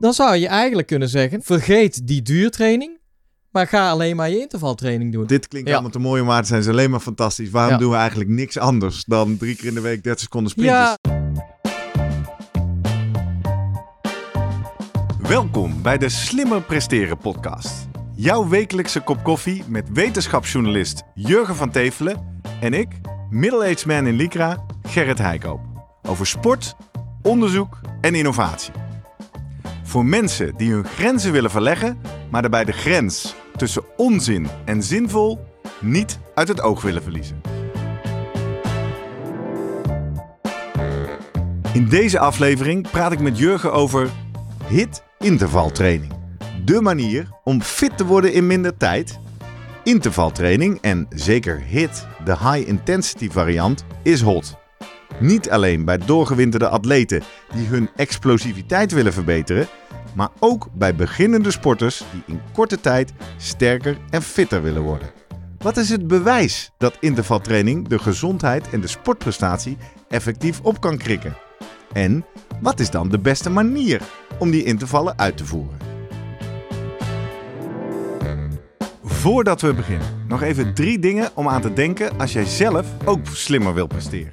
Dan zou je eigenlijk kunnen zeggen, vergeet die duurtraining, maar ga alleen maar je intervaltraining doen. Dit klinkt Ja. allemaal te mooi, maar het zijn ze alleen maar fantastisch. Waarom Ja. doen we eigenlijk niks anders dan drie keer in de week 30 seconden sprintjes? Ja, Welkom bij de Slimmer Presteren podcast. Jouw wekelijkse kop koffie met wetenschapsjournalist Jurgen van Tevelen en ik, middle-aged man in Lycra, Gerrit Heikoop. Over sport, onderzoek en innovatie. Voor mensen die hun grenzen willen verleggen, maar daarbij de grens tussen onzin en zinvol niet uit het oog willen verliezen. In deze aflevering praat ik met Jurgen over HIT intervaltraining. De manier om fit te worden in minder tijd. Intervaltraining en zeker HIT, de high intensity variant, is hot. Niet alleen bij doorgewinterde atleten die hun explosiviteit willen verbeteren, maar ook bij beginnende sporters die in korte tijd sterker en fitter willen worden. Wat is het bewijs dat intervaltraining de gezondheid en de sportprestatie effectief op kan krikken? En wat is dan de beste manier om die intervallen uit te voeren? Voordat we beginnen, nog even drie dingen om aan te denken als jij zelf ook slimmer wil presteren.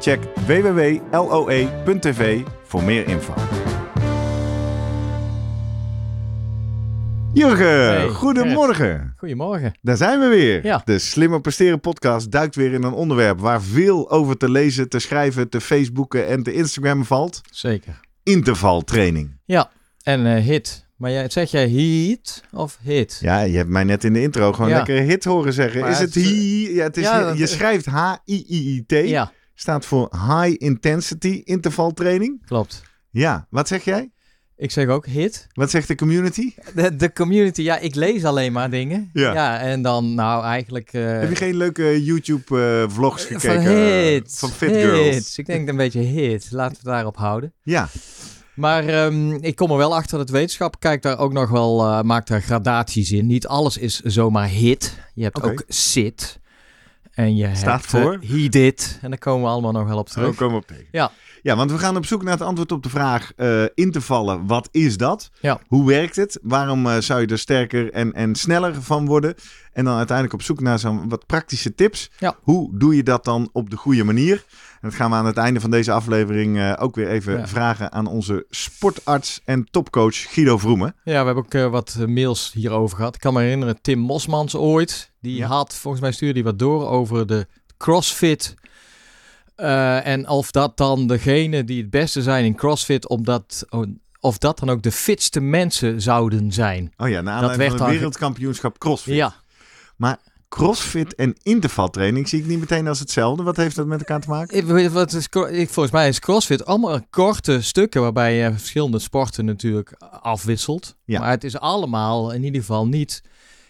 Check www.loe.tv voor meer info. Jurgen, Hey, goedemorgen. goedemorgen. Daar zijn we weer. Ja. De Slimmer Presteren podcast duikt weer in een onderwerp waar veel over te lezen, te schrijven, te Facebooken en te Instagrammen valt. Zeker. Intervaltraining. Ja, en eh, hit. Maar jij, zeg jij heat of hit? Ja, je hebt mij net in de intro gewoon Ja. lekker hit horen zeggen. Maar is het het hi? Ja, het is, ja, je, je schrijft H-I-I-I-T. Ja, Staat voor High Intensity Intervaltraining. klopt. Ja, wat zeg jij? Ik zeg ook hit. Wat zegt de community? De, de community, ja, ik lees alleen maar dingen. Ja. en dan nou eigenlijk... eh, Heb je geen leuke YouTube-vlogs van gekeken? eh, hits. Van Fit Girls? Ik denk een beetje hit. Laten we daarop houden. Ja, Maar ehm, ik kom er wel achter dat wetenschap kijkt daar ook nog wel, eh, maakt daar gradaties in. Niet alles is zomaar hit. Je hebt ook sit. En je Staat hebt eh, voor? he did. En daar komen we allemaal nog wel op Zo terug. komen we op tegen. Ja. Ja, want we gaan op zoek naar het antwoord op de vraag eh intervallen. Wat is dat? Ja. Hoe werkt het? Waarom eh, zou je er sterker en, en sneller van worden? En dan uiteindelijk op zoek naar zo'n wat praktische tips. Ja. Hoe doe je dat dan op de goede manier? En dat gaan we aan het einde van deze aflevering eh, ook weer even Ja. vragen aan onze sportarts en topcoach Guido Vroemen. Ja, we hebben ook eh, wat eh, mails hierover gehad. Ik kan me herinneren, Tim Mosmans ooit, die Ja. had, volgens mij stuurde hij wat door over de CrossFit. Eh, en of dat dan degene die het beste zijn in CrossFit, omdat, of dat dan ook de fitste mensen zouden zijn. Oh ja, naar aanleiding werd van dan het ge- wereldkampioenschap CrossFit. Ja, CrossFit en intervaltraining zie ik niet meteen als hetzelfde. Wat heeft dat met elkaar te maken? Ik wat is, ik, volgens mij is CrossFit allemaal korte stukken waarbij je verschillende sporten natuurlijk afwisselt. Ja. Maar het is allemaal in ieder geval niet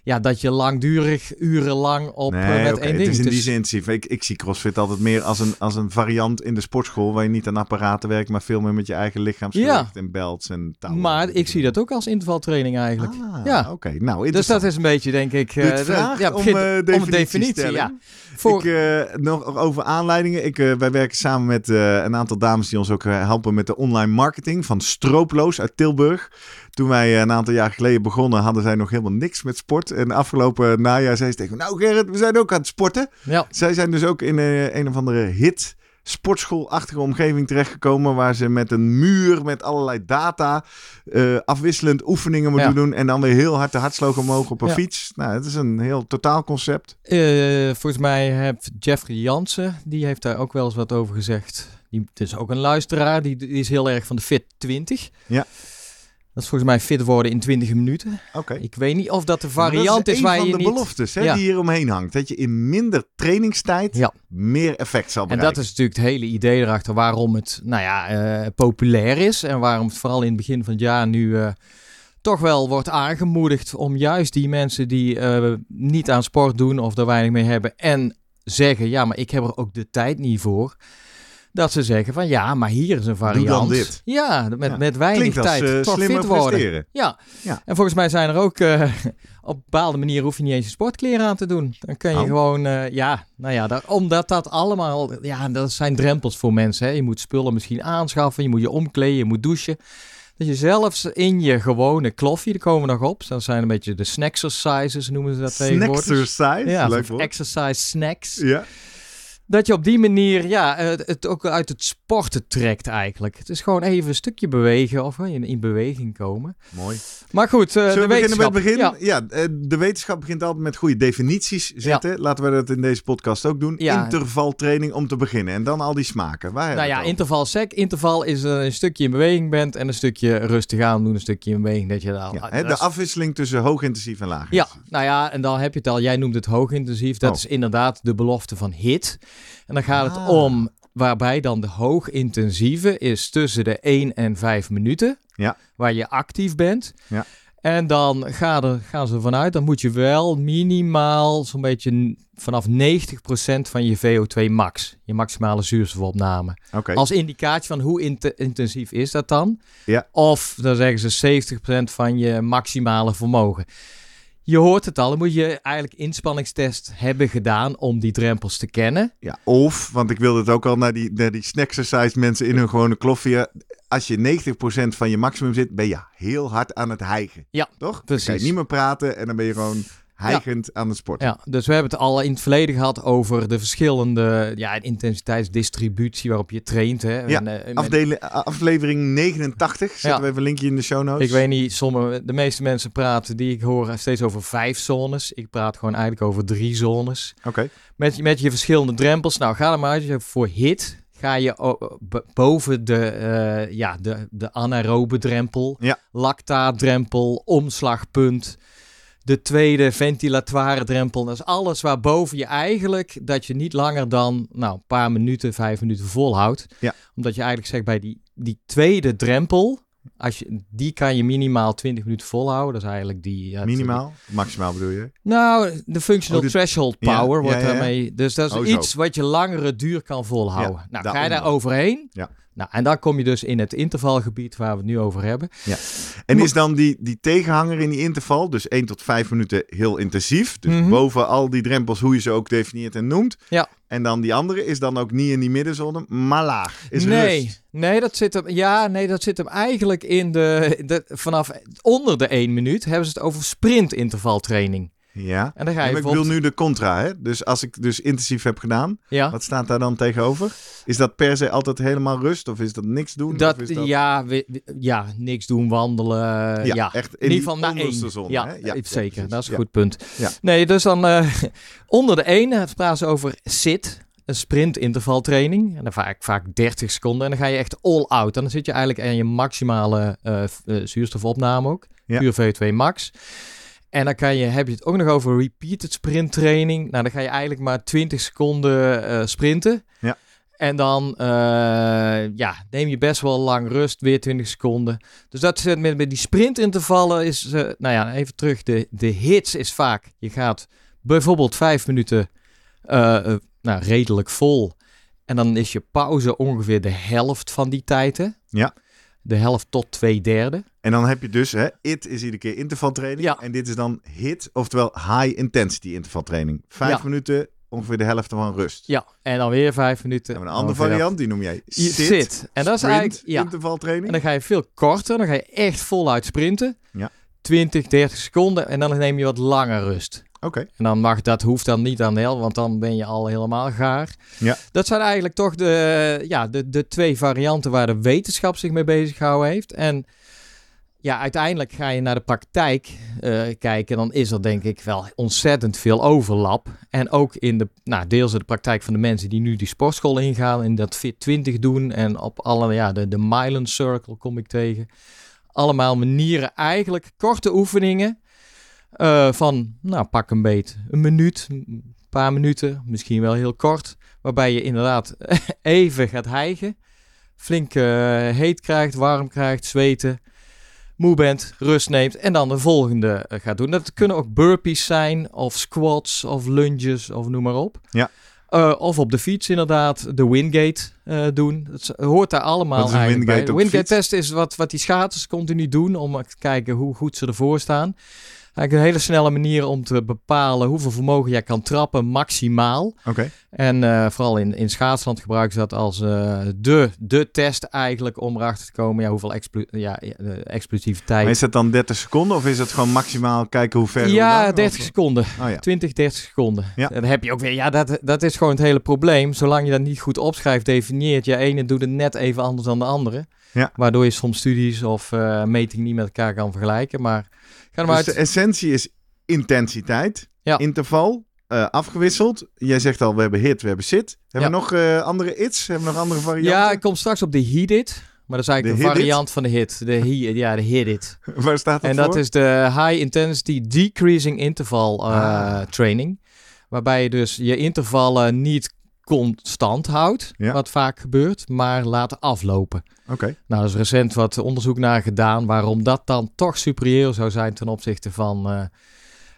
ja, dat je langdurig urenlang op eh, met één het ding. is in Het die zin, zie- ik, ik zie CrossFit altijd meer als een, als een variant in de sportschool... waar je niet aan apparaten werkt, maar veel meer met je eigen lichaamsgewicht en belts en touwen. Maar ik zie dat ook als intervaltraining eigenlijk. Ah, Ja. oké. Nou, dus dat is een beetje, denk ik... Dit de- ja, om, begint- eh, om definitie definitie. Ja. Voor, Ik, eh, nog over aanleidingen. Ik, eh, wij werken samen met eh, een aantal dames die ons ook helpen met de online marketing van Strooploos uit Tilburg. Toen wij een aantal jaar geleden begonnen, hadden zij nog helemaal niks met sport. En afgelopen najaar zei ze tegen me, nou Gerrit, we zijn ook aan het sporten. ja, Zij zijn dus ook in een of andere hit sportschoolachtige omgeving terechtgekomen waar ze met een muur met allerlei data eh, afwisselend oefeningen moeten Ja. doen en dan weer heel hard de hartslag omhoog op een Ja. fiets. Nou, het is een heel totaal concept. eh, volgens mij heeft Jeffrey Jansen, die heeft daar ook wel eens wat over gezegd. Die het is ook een luisteraar, die, die is heel erg van de Fit 20. Ja. Dat is volgens mij fit worden in 20 minuten. Oké. Ik weet niet of dat de variant dat is, is, waar een je van de niet... beloftes hè, Ja. die hier omheen hangt. Dat je in minder trainingstijd Ja. meer effect zal En bereiken. dat is natuurlijk het hele idee erachter waarom het nou ja, eh, populair is. En waarom het vooral in het begin van het jaar nu eh, toch wel wordt aangemoedigd om juist die mensen die eh, niet aan sport doen of er weinig mee hebben en zeggen, ja, maar ik heb er ook de tijd niet voor. Dat ze zeggen van ja, maar hier is een variant. dan dit. Ja, met, Ja. met weinig Klinkt als tijd eh, toch slimmer fit worden. Ja. Ja. en volgens mij zijn er ook eh, op bepaalde manier hoef je niet eens je sportkleren aan te doen. Dan kun je Oh. gewoon, eh, ja, nou ja, daar- omdat dat allemaal, ja, dat zijn drempels voor mensen. Hè. Je moet spullen misschien aanschaffen, je moet je omkleden, je moet douchen. Dat je zelfs in je gewone kloffie, daar komen we nog op. Dat zijn een beetje de snacksercises, noemen ze dat tegenwoordig. Snacksercise, Ja, leuk woord. exercise snacks. Ja. Dat je op die manier ja, het, ook uit het sporten trekt eigenlijk. Het is gewoon even een stukje bewegen of in, in beweging komen. Mooi. Maar goed, eh, Zullen de we beginnen met het wetenschap. begin? Ja. Ja, eh, de wetenschap begint altijd met goede definities zetten. Laten we dat in deze podcast ook doen. Ja. Intervaltraining om te beginnen. En dan al die smaken. Waar Nou ja, interval sec. Interval is eh, een stukje in beweging bent en een stukje rustig aan doen, een stukje in beweging. Dat je Ja, hè, de is- afwisseling tussen hoogintensief en laag. ja, nou ja, en dan heb je het al. Jij noemt het hoogintensief. Dat Oh. is inderdaad de belofte van HIT. En dan gaat het Ah. om waarbij dan de hoogintensieve is tussen de 1 en 5 minuten. Ja. Waar je actief bent. Ja. En dan gaan, er, gaan ze vanuit, dan moet je wel minimaal zo'n beetje vanaf 90% van je VO2 max, je maximale zuurstofopname. Oké. Als indicatie van hoe int- intensief is dat dan? Ja. Of dan zeggen ze 70% van je maximale vermogen. Je hoort het al, dan moet je eigenlijk inspanningstest hebben gedaan om die drempels te kennen. Ja, of, want ik wilde het ook al naar die, naar die snacksercise mensen in hun gewone kloffie. Als je 90% van je maximum zit, ben je heel hard aan het hijgen. Ja, Toch? Dan precies. kan je niet meer praten en dan ben je gewoon hijgend aan het sporten. Ja, dus we hebben het al in het verleden gehad over de verschillende ja, intensiteitsdistributie waarop je traint. Hè. Ja, En, eh, met- Afdeli- aflevering 89, zetten Ja. we even een linkje in de show notes. Ik weet niet, sommige, de meeste mensen praten die ik hoor steeds over vijf zones. Ik praat gewoon eigenlijk over drie zones. Oké, Met, je- met je verschillende drempels. Nou, ga er maar uit. Voor hit ga je boven de, eh, ja, de, de anaerobe drempel, Ja. lactaatdrempel, omslagpunt. De tweede ventilatoire drempel. Dat is alles waarboven je eigenlijk dat je niet langer dan nou, een paar minuten, vijf minuten volhoudt. Ja. Omdat je eigenlijk zegt bij die, die tweede drempel, als je, die kan je minimaal 20 minuten volhouden. Dat is eigenlijk die... ja, minimaal. Maximaal bedoel je? nou, de functional Oh, threshold power wordt ja, daarmee. Dus dat is Oh, iets wat je langere duur kan volhouden. Nou, ga je daar overheen? Ja. Nou, en dan kom je dus in het intervalgebied waar we het nu over hebben. En is dan die, die tegenhanger in die interval, dus 1 tot 5 minuten heel intensief. Dus Mhm. boven al die drempels, hoe je ze ook definieert en noemt. Ja. En dan die andere is dan ook niet in die middenzone, maar laag. Is nee, rust. nee, dat zit hem. Ja, nee, dat zit hem eigenlijk in de, de. Vanaf onder de 1 minuut hebben ze het over sprintintervaltraining. Ja. En dan ga je ik bedoel nu de contra, hè? Dus als ik dus intensief heb gedaan, Ja. wat staat daar dan tegenover? Is dat per se altijd helemaal rust of is dat niks doen? Dat, of is dat... Ja, we- ja, niks doen, wandelen. Ja, Ja, echt in in die ieder geval naar één. ja? Ja, eh, ja, zeker. dat is een goed punt. Nee, dus dan eh, onder de één eh, praten ze over sit, een sprintintervaltraining. En dan vaak, vaak 30 seconden. En dan ga je echt all out. En dan zit je eigenlijk aan je maximale zuurstofopname ook. Puur VO2 max. En dan kan je, heb je het ook nog over repeated sprint training. Nou, dan ga je eigenlijk maar 20 seconden eh, sprinten. Ja. En dan eh, ja, neem je best wel lang rust, weer 20 seconden. Dus dat zit met, met die sprintintervallen is, eh, nou ja, even terug. De, de hits is vaak, je gaat bijvoorbeeld vijf minuten nou, redelijk vol. En dan is je pauze ongeveer de helft van die tijd. hè? Ja. De helft tot twee derde. En dan heb je dus, hè, IT is iedere keer intervaltraining. Ja. En dit is dan HIT, oftewel high intensity intervaltraining. Vijf Ja. minuten, ongeveer de helft van rust. Ja, en dan weer vijf minuten. En een andere variant, die noem jij sit. zit. En dat is eigenlijk, ja. intervaltraining. En dan ga je veel korter. Dan ga je echt voluit sprinten. Ja. 20, 30 seconden. En dan neem je wat langer rust. Oké. En dan mag dat hoeft dan niet aan de hel, want dan ben je al helemaal gaar. Ja. Dat zijn eigenlijk toch de, ja, de, de twee varianten waar de wetenschap zich mee bezig gehouden heeft. En ja, uiteindelijk ga je naar de praktijk eh, kijken, dan is er denk ik wel ontzettend veel overlap. En ook in de, nou, deels in de praktijk van de mensen die nu die sportschool ingaan en dat Fit 20 doen en op alle, ja, de, de Milan Circle kom ik tegen. allemaal manieren, eigenlijk korte oefeningen. eh, van, nou, pak een beet, een minuut, een paar minuten, misschien wel heel kort. Waarbij je inderdaad even gaat hijgen. Flink eh, heet krijgt, warm krijgt, zweten. Moe bent, rust neemt en dan de volgende eh, gaat doen. Dat kunnen ook burpees zijn, of squats, of lunges, of noem maar op. Ja. Eh, of op de fiets inderdaad de Wingate eh, doen. Dat is- hoort daar allemaal Wat is een eigenlijk Wingate bij. de Wingate test is wat, wat die schaters continu doen om te kijken hoe goed ze ervoor staan. Eigenlijk een hele snelle manier om te bepalen hoeveel vermogen jij kan trappen maximaal. Oké. En eh, vooral in, in schaatsland gebruiken ze dat als eh, de, de test eigenlijk om erachter te komen ja, hoeveel explo ja, explosiviteit. Maar is dat dan 30 seconden of is het gewoon maximaal kijken hoe ver? Ja, lang? 30 Of- seconden. Oh ja. 20, 30 seconden. Ja. Dan heb je ook weer, ja, dat, dat is gewoon het hele probleem. Zolang je dat niet goed opschrijft, definieert, je ene doet het net even anders dan de andere. Ja. Waardoor je soms studies of eh metingen niet met elkaar kan vergelijken. Maar ga er maar Dus de uit. essentie is intensiteit, Ja. interval, eh, afgewisseld. Jij zegt al, we hebben hit, we hebben sit. Hebben we nog eh, andere its? Hebben we nog andere varianten? Ja, ik kom straks op de Heat It. Maar dat is eigenlijk De een Hit It? variant van de hit. De ja, de Hit It. Waar staat dat En dat is de High Intensity Decreasing Interval Ah. Training. Waarbij je dus je intervallen niet constant houdt, Ja. wat vaak gebeurt, maar laten aflopen. Oké. Nou, er is recent wat onderzoek naar gedaan waarom dat dan toch superieur zou zijn ten opzichte van, eh,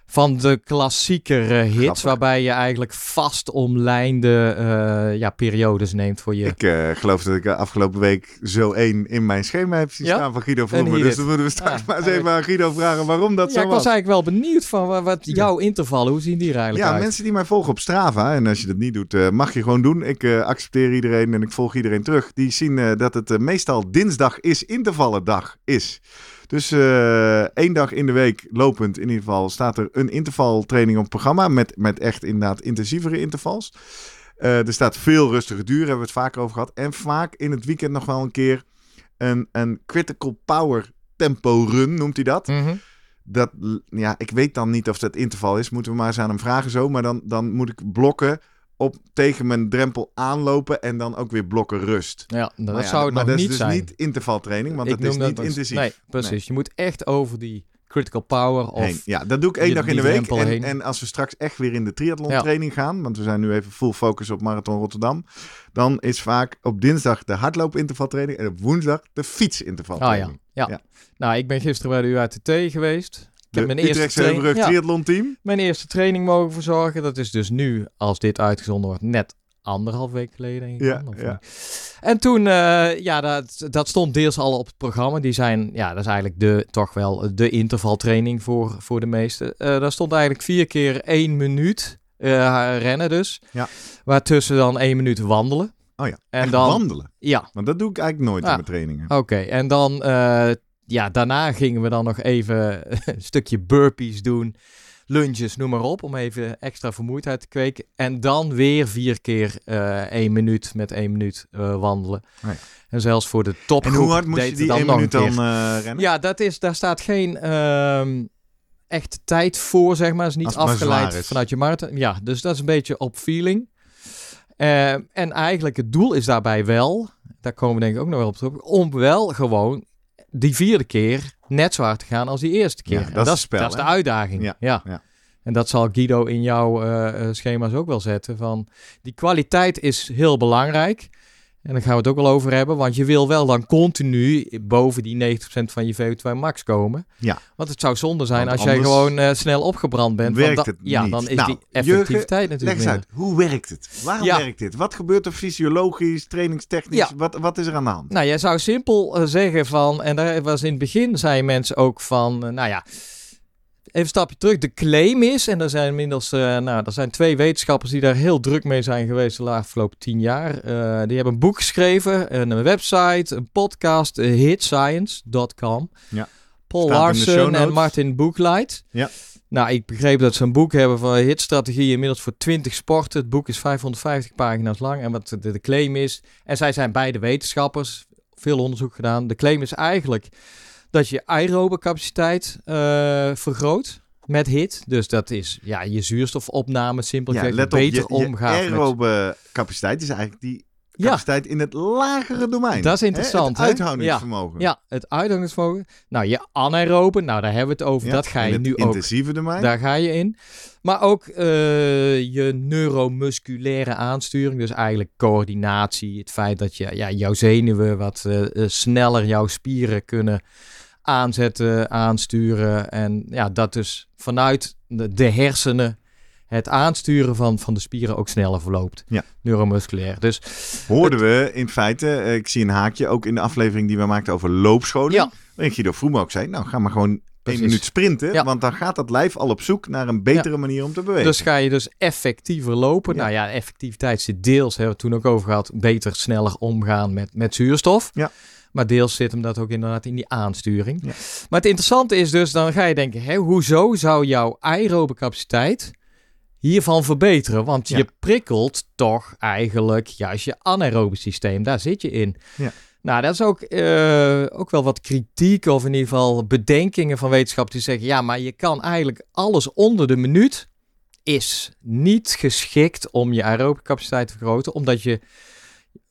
van de klassieker hits, Grappig. waarbij je eigenlijk vast omlijnde eh, ja, periodes neemt voor je. Ik eh, geloof dat ik eh, afgelopen week zo één in mijn schema heb zien Ja? staan van Guido hit. Dus dan moeten we straks Ah, maar eens even aan Guido vragen waarom dat ja, zo ik was was. eigenlijk wel benieuwd van wa- wat jouw intervallen, hoe zien die er eigenlijk Ja, uit? mensen die mij volgen op Strava, en als je dat niet dout, eh, mag je gewoon doen. Ik eh, accepteer iedereen en ik volg iedereen terug. Die zien eh, dat het eh, meestal dinsdag is intervallendag is. Dus eh, één dag in de week lopend in ieder geval staat er een intervaltraining op het programma. Met, met echt inderdaad intensievere intervals. Eh, er staat veel rustige duur, hebben we het vaker over gehad. En vaak in het weekend nog wel een keer een, een critical power tempo run, noemt hij dat. Mhm. Dat, ja, ik weet dan niet of dat interval is. Moeten we maar eens aan hem vragen zo. Maar dan, dan moet ik blokken op tegen mijn drempel aanlopen en dan ook weer blokken rust. Ja, dat Maar ja, zou het maar nog dat niet is dus zijn. niet intervaltraining, want dat is niet intensief. Nee, precies. Nee. Je moet echt over die critical power of... Heen. Ja, dat doe ik één dag in de week. En, en als we straks echt weer in de triathlon Ja. training gaan, want we zijn nu even full focus op Marathon Rotterdam, dan is vaak op dinsdag de hardloop intervaltraining en op woensdag de fiets Ah ja. ja. Ja. Nou, ik ben gisteren bij de UATT geweest. Heb mijn eerste, training, ja, team. mijn eerste training mogen verzorgen. Dat is dus nu, als dit uitgezonden wordt, net anderhalf week geleden. Denk ik Ja, dan, ja. En toen, eh, ja, dat, dat stond deels al op het programma. Die zijn, ja, dat is eigenlijk de, toch wel de intervaltraining voor, voor de meesten. Eh daar stond eigenlijk vier keer één minuut eh, rennen dus. Ja. Waartussen dan één minuut wandelen. Oh ja, En echt dan, wandelen. ja, Want dat doe ik eigenlijk nooit Ah. in mijn trainingen. Oké, en dan, ja, daarna gingen we dan nog even een stukje burpees doen, lunges, noem maar op, om even extra vermoeidheid te kweken. En dan weer vier keer eh één minuut met één minuut eh, wandelen. Oh ja. En zelfs voor de En topgroep hoe hard moest je die één dan nog minuut dan eh, rennen? Ja, dat is, daar staat geen ehm echte tijd voor, zeg maar. is niet afgeleid is. vanuit je marathon. Ja, dus dat is een beetje op feeling. En eigenlijk het doel is daarbij wel, daar komen we denk ik ook nog wel op terug, om wel gewoon die vierde keer net zo hard te gaan als die eerste keer. Ja, dat is dat, het spel, dat is de uitdaging. Ja, Ja, ja. En dat zal Guido in jouw eh, eh, schema's ook wel zetten. Van die kwaliteit is heel belangrijk. En daar gaan we het ook wel over hebben. Want je wil wel dan continu boven die 90% van je VO2 max komen. Ja. Want het zou zonde zijn Want als jij gewoon eh, snel opgebrand bent. werkt want het ja, niet. dan is Nou, die effectiviteit Leg natuurlijk eens minder. uit, hoe werkt het? Waarom Ja. werkt dit? Wat gebeurt er fysiologisch, trainingstechnisch? Ja. Wat, wat is er aan de hand? Nou, jij zou simpel eh, zeggen van, en daar was in het begin, zeiden mensen ook van, eh, nou ja, even een stapje terug. De claim is, en er zijn inmiddels, eh, nou, er zijn twee wetenschappers die daar heel druk mee zijn geweest de afgelopen tien jaar. Eh, die hebben een boek geschreven, een website, een podcast, eh, hitscience.com. Ja. Paul Staat Larsen en. Martin Boeklight. Ja. Nou, ik begreep dat ze een boek hebben van hitstrategie inmiddels voor 20 sporten. Het boek is 550 pagina's lang. En wat de, de claim is, en zij zijn beide wetenschappers, veel onderzoek gedaan. De claim is eigenlijk dat je aerobe capaciteit eh, vergroot met hit. Dus dat is ja, je zuurstofopname simpel Ja, let op, beter je, je omgaat. met- aerobe capaciteit is eigenlijk die capaciteit in het lagere domein. Dat is interessant, Hè? Het uithoudingsvermogen. Ja, het uithoudingsvermogen. Nou, je anaerobe, nou daar hebben we het over. Ja, dat ga je nu ook intensieve domein. Daar ga je in. Maar ook eh, je neuromusculaire aansturing. Dus eigenlijk coördinatie. Het feit dat je, ja, jouw zenuwen wat eh, sneller jouw spieren kunnen aanzetten, aansturen. En ja, dat dus vanuit de, de hersenen het aansturen van, van de spieren ook sneller verloopt. Ja. Neuromusculair. Dus Hoorden we in feite, eh, ik zie een haakje, ook in de aflevering die we maakten over loopscholing. Ja. Waarin Guido Vroemen ook zei, nou ga maar gewoon één minuut sprinten. Ja. Want dan gaat dat lijf al op zoek naar een betere manier om te bewegen. Dus ga je dus effectiever lopen. Ja. Nou ja, effectiviteit zit deels, hebben we het toen ook over gehad, beter, sneller omgaan met, met zuurstof. Ja. Maar deels zit hem dat ook inderdaad in die aansturing. Ja. Maar het interessante is dus, dan ga je denken, hè, hoezo zou jouw aerobe capaciteit hiervan verbeteren? Want Ja. je prikkelt toch eigenlijk juist je anaerobe systeem. Daar zit je in. Ja. Nou, dat is ook, eh, ook wel wat kritiek of in ieder geval bedenkingen van wetenschap die zeggen, ja, maar je kan eigenlijk alles onder de minuut is niet geschikt om je aerobe capaciteit te vergroten, omdat je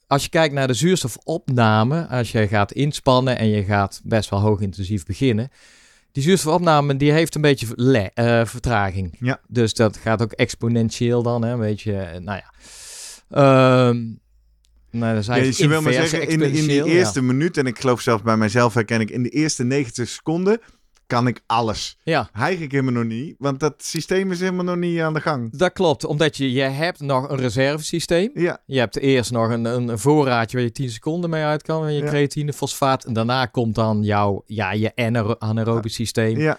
als je kijkt naar de zuurstofopname, als je gaat inspannen en je gaat best wel hoog intensief beginnen, die zuurstofopname die heeft een beetje le- eh, vertraging. Ja. Dus dat gaat ook exponentieel dan, hè, weet je. eh, Nou ja. Ehm nou, dat is Ja, je wil maar zeggen, in, in die exponentieel, ja. eerste minuut, en ik geloof zelfs bij mijzelf herken ik, in de eerste 90 seconden kan ik alles. Ja, Hijg ik helemaal nog niet, want dat systeem is helemaal nog niet aan de gang. dat klopt. Omdat je, je hebt nog een reservesysteem. Ja, Je hebt eerst nog een, een, voorraadje waar je 10 seconden mee uit kan. Je Ja. creatine, fosfaat. En daarna komt dan jouw, ja, je anaero- anaerobe systeem. ja,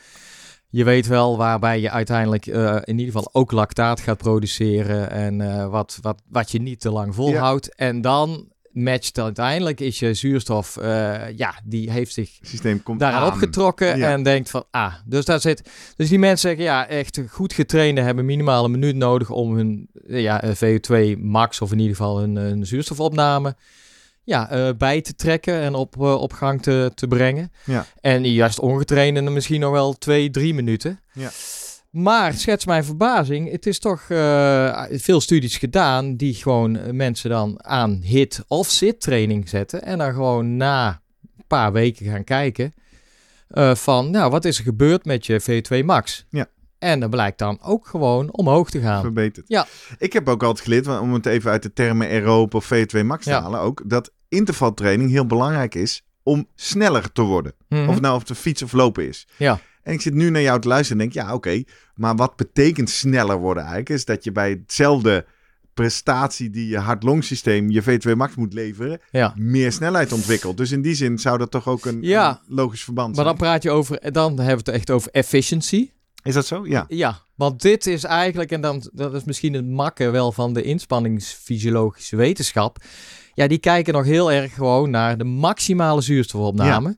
Je weet wel waarbij je uiteindelijk eh, in ieder geval ook lactaat gaat produceren. En eh, wat, wat, wat je niet te lang volhoudt. En dan matcht uiteindelijk is je zuurstof, eh, ja, die heeft zich systeem komt daaraan aan. opgetrokken Ja. en denkt van, ah, dus daar zit... Dus die mensen zeggen, ja, echt goed getrainde hebben minimaal een minuut nodig om hun eh, ja, eh, VO2 max of in ieder geval hun, hun zuurstofopname ja, bij te trekken en op, op gang te, te brengen. Ja. En juist ongetrainde misschien nog wel twee, drie minuten. Ja. Maar schets mijn verbazing, het is toch eh, veel studies gedaan die gewoon mensen dan aan hit of sit training zetten en dan gewoon na een paar weken gaan kijken eh, van, nou, wat is er gebeurd met je V2 max? Ja. En dat blijkt dan ook gewoon omhoog te gaan. verbeterd. Ja. Ik heb ook altijd geleerd, want om het even uit de termen aerobe of V2 max te Ja. halen, ook dat intervaltraining heel belangrijk is om sneller te worden. Mhm. Of het nou op de fiets of lopen is. Ja. En ik zit nu naar jou te luisteren en denk, ja oké, maar wat betekent sneller worden eigenlijk? Is dat je bij hetzelfde prestatie die je hart-longsysteem je V2 max moet leveren, Ja. meer snelheid ontwikkelt. Dus in die zin zou dat toch ook een, Ja. een logisch verband Maar zijn. dan praat je over, dan hebben we het echt over efficiency. Is dat zo? Ja. Ja, want dit is eigenlijk, en dan, dat is misschien het makken wel van de inspanningsfysiologische wetenschap. Ja, die kijken nog heel erg gewoon naar de maximale zuurstofopname.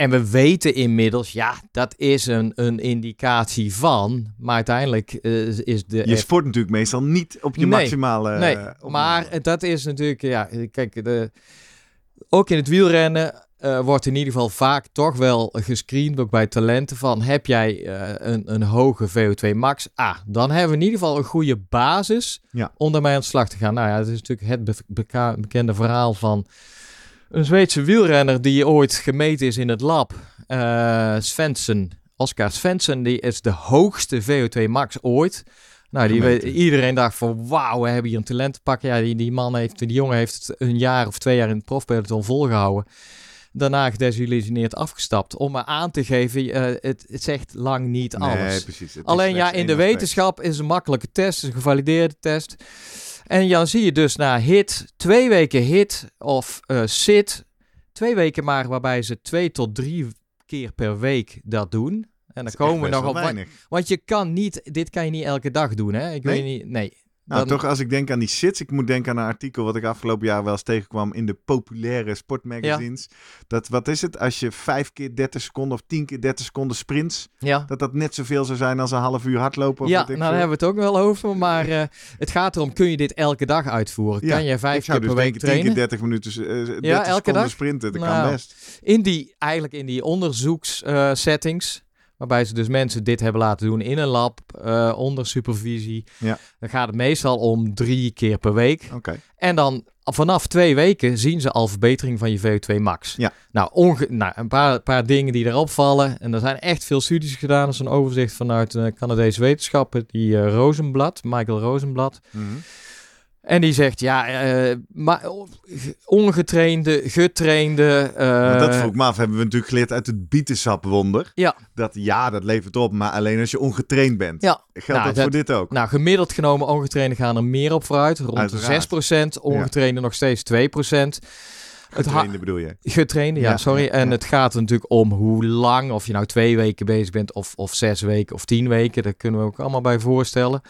En we weten inmiddels, ja, dat is een, een indicatie van. Maar uiteindelijk eh, is de. Je sport natuurlijk meestal niet op je Nee. maximale... nee, eh, maar dat is natuurlijk, ja, kijk, de, ook in het wielrennen eh, wordt in ieder geval vaak toch wel gescreend, ook bij talenten, van heb jij een, een hoge VO2 max? Ah, dan hebben we in ieder geval een goede basis Ja. om daarmee aan de slag te gaan. Nou ja, het is natuurlijk het be- bekende verhaal van een Zweedse wielrenner die ooit gemeten is in het lab. Eh Svensson, Oscar Svensson, die is de hoogste VO2 max ooit. Nou, die weet, iedereen dacht van wauw, we hebben hier een talent te pakken. Ja, die, die man heeft, die jongen heeft het een jaar of twee jaar in het profpeloton volgehouden. Daarna gedesillusioneerd afgestapt. Om maar aan te geven, eh, het, het zegt lang niet alles. Nee, precies. Alleen ja, in de wetenschap is een makkelijke test, is een gevalideerde test. En dan zie je dus na hit, twee weken hit of eh sit, twee weken maar waarbij ze twee tot drie keer per week dat doen. En dan komen we nog op. Want, want je kan niet, dit kan je niet elke dag doen, hè? Ik Nee? weet niet, nee. Nou, Dan- toch als ik denk aan die sits, ik moet denken aan een artikel wat ik afgelopen jaar wel eens tegenkwam in de populaire sportmagazines. Dat, wat is het, als je vijf keer 30 seconden of 10 keer 30 seconden sprints, Ja. dat dat net zoveel zou zijn als een half uur hardlopen? Of Ja, nou daar hebben we het ook wel over. Maar eh, het gaat erom, kun je dit elke dag uitvoeren? Ja, Kan ik vijf keer dus per week 10 keer trainen? 30 minuten, eh 30 elke seconden dag? sprinten, dat Nou, kan best. in die, eigenlijk in die onderzoekssettings, waarbij ze dus mensen dit hebben laten doen in een lab, eh, onder supervisie, Ja. dan gaat het meestal om drie keer per week. Oké. En dan vanaf twee weken zien ze al verbetering van je VO2 max. Ja. Nou, onge nou een paar, paar dingen die erop vallen. En er zijn echt veel studies gedaan. Dat is een overzicht vanuit uh, Canadese wetenschappen. Die uh, Rosenblad, Michael Rosenblad. Mhm. En die zegt, ja, uh, maar ongetrainde, getrainde... Uh, dat vroeg me af, hebben we natuurlijk geleerd uit het bietensapwonder. Ja. Dat ja, dat levert op, maar alleen als je ongetraind bent. Ja. Geldt nou, dat, dat, voor dit ook? Nou, gemiddeld genomen ongetrainde gaan er meer op vooruit. Rond Uiteraard. de 6%, ongetrainde ja. nog steeds 2%. Getrainde bedoel je? Getrainde, ja, ja sorry. Ja, en het gaat er natuurlijk om hoe lang, of je nou twee weken bezig bent, of, of zes weken of tien weken. Daar kunnen we ook allemaal bij voorstellen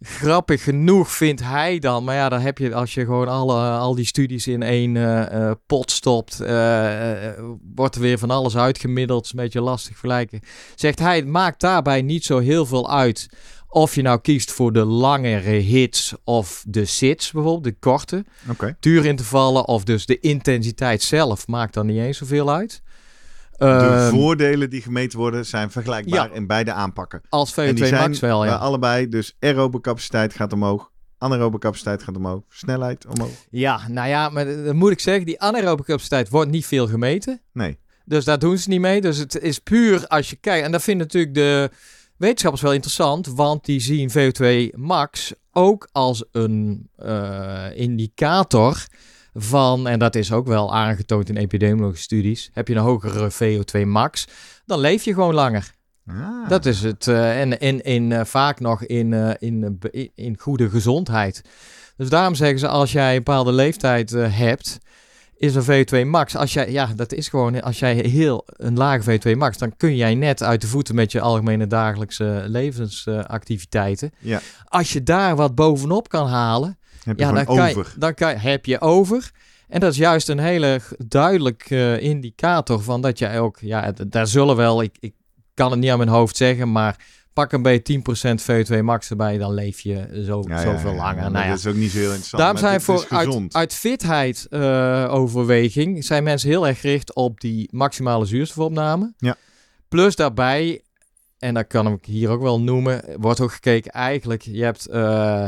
grappig genoeg vindt hij dan. Maar ja, dan heb je als je gewoon alle, al die studies in één uh, pot stopt, uh, wordt er weer van alles uitgemiddeld. is een beetje lastig vergelijken. Zegt hij, het maakt daarbij niet zo heel veel uit of je nou kiest voor de langere hits of de sits bijvoorbeeld, de korte okay. duurintervallen of dus de intensiteit zelf maakt dan niet eens zoveel uit. De Ehm, voordelen die gemeten worden zijn vergelijkbaar in beide aanpakken. Als En die VO2 zijn max wel, bij ja. allebei, dus aerobe capaciteit gaat omhoog, anaerobe capaciteit gaat omhoog, snelheid omhoog. Ja, nou ja, maar dan moet ik zeggen, die anaerobe capaciteit wordt niet veel gemeten. Nee. Dus daar doen ze niet mee. Dus het is puur als je kijkt. En dat vinden natuurlijk de wetenschappers wel interessant. Want die zien VO2 max ook als een eh, indicator van, en dat is ook wel aangetoond in epidemiologische studies. Heb je een hogere VO2 max, dan leef je gewoon langer. Ah. Dat is het. eh, en in, in, eh, vaak nog in, eh, in, in, goede gezondheid. Dus daarom zeggen ze, als jij een bepaalde leeftijd hebt, is een VO2 max. Als jij, ja, dat is gewoon, als jij heel een lage VO2 max, dan kun jij net uit de voeten met je algemene dagelijkse levensactiviteiten. Ja. Als je daar wat bovenop kan halen, Heb je ja, dan, kan over. je, dan kan je, heb je over. En dat is juist een hele g- duidelijk eh, indicator van dat je ook, ja, daar zullen wel, ik, ik kan het niet aan mijn hoofd zeggen, maar pak een beetje 10% VO2 max erbij, dan leef je zo, Ja, zoveel ja, langer. nou ja, Dat is ook niet zo heel interessant. Daarom zijn voor uit, uit fitheid eh, overweging zijn mensen heel erg gericht op die maximale zuurstofopname. Ja. Plus daarbij, en dat kan ik hier ook wel noemen, wordt ook gekeken eigenlijk, je hebt eh,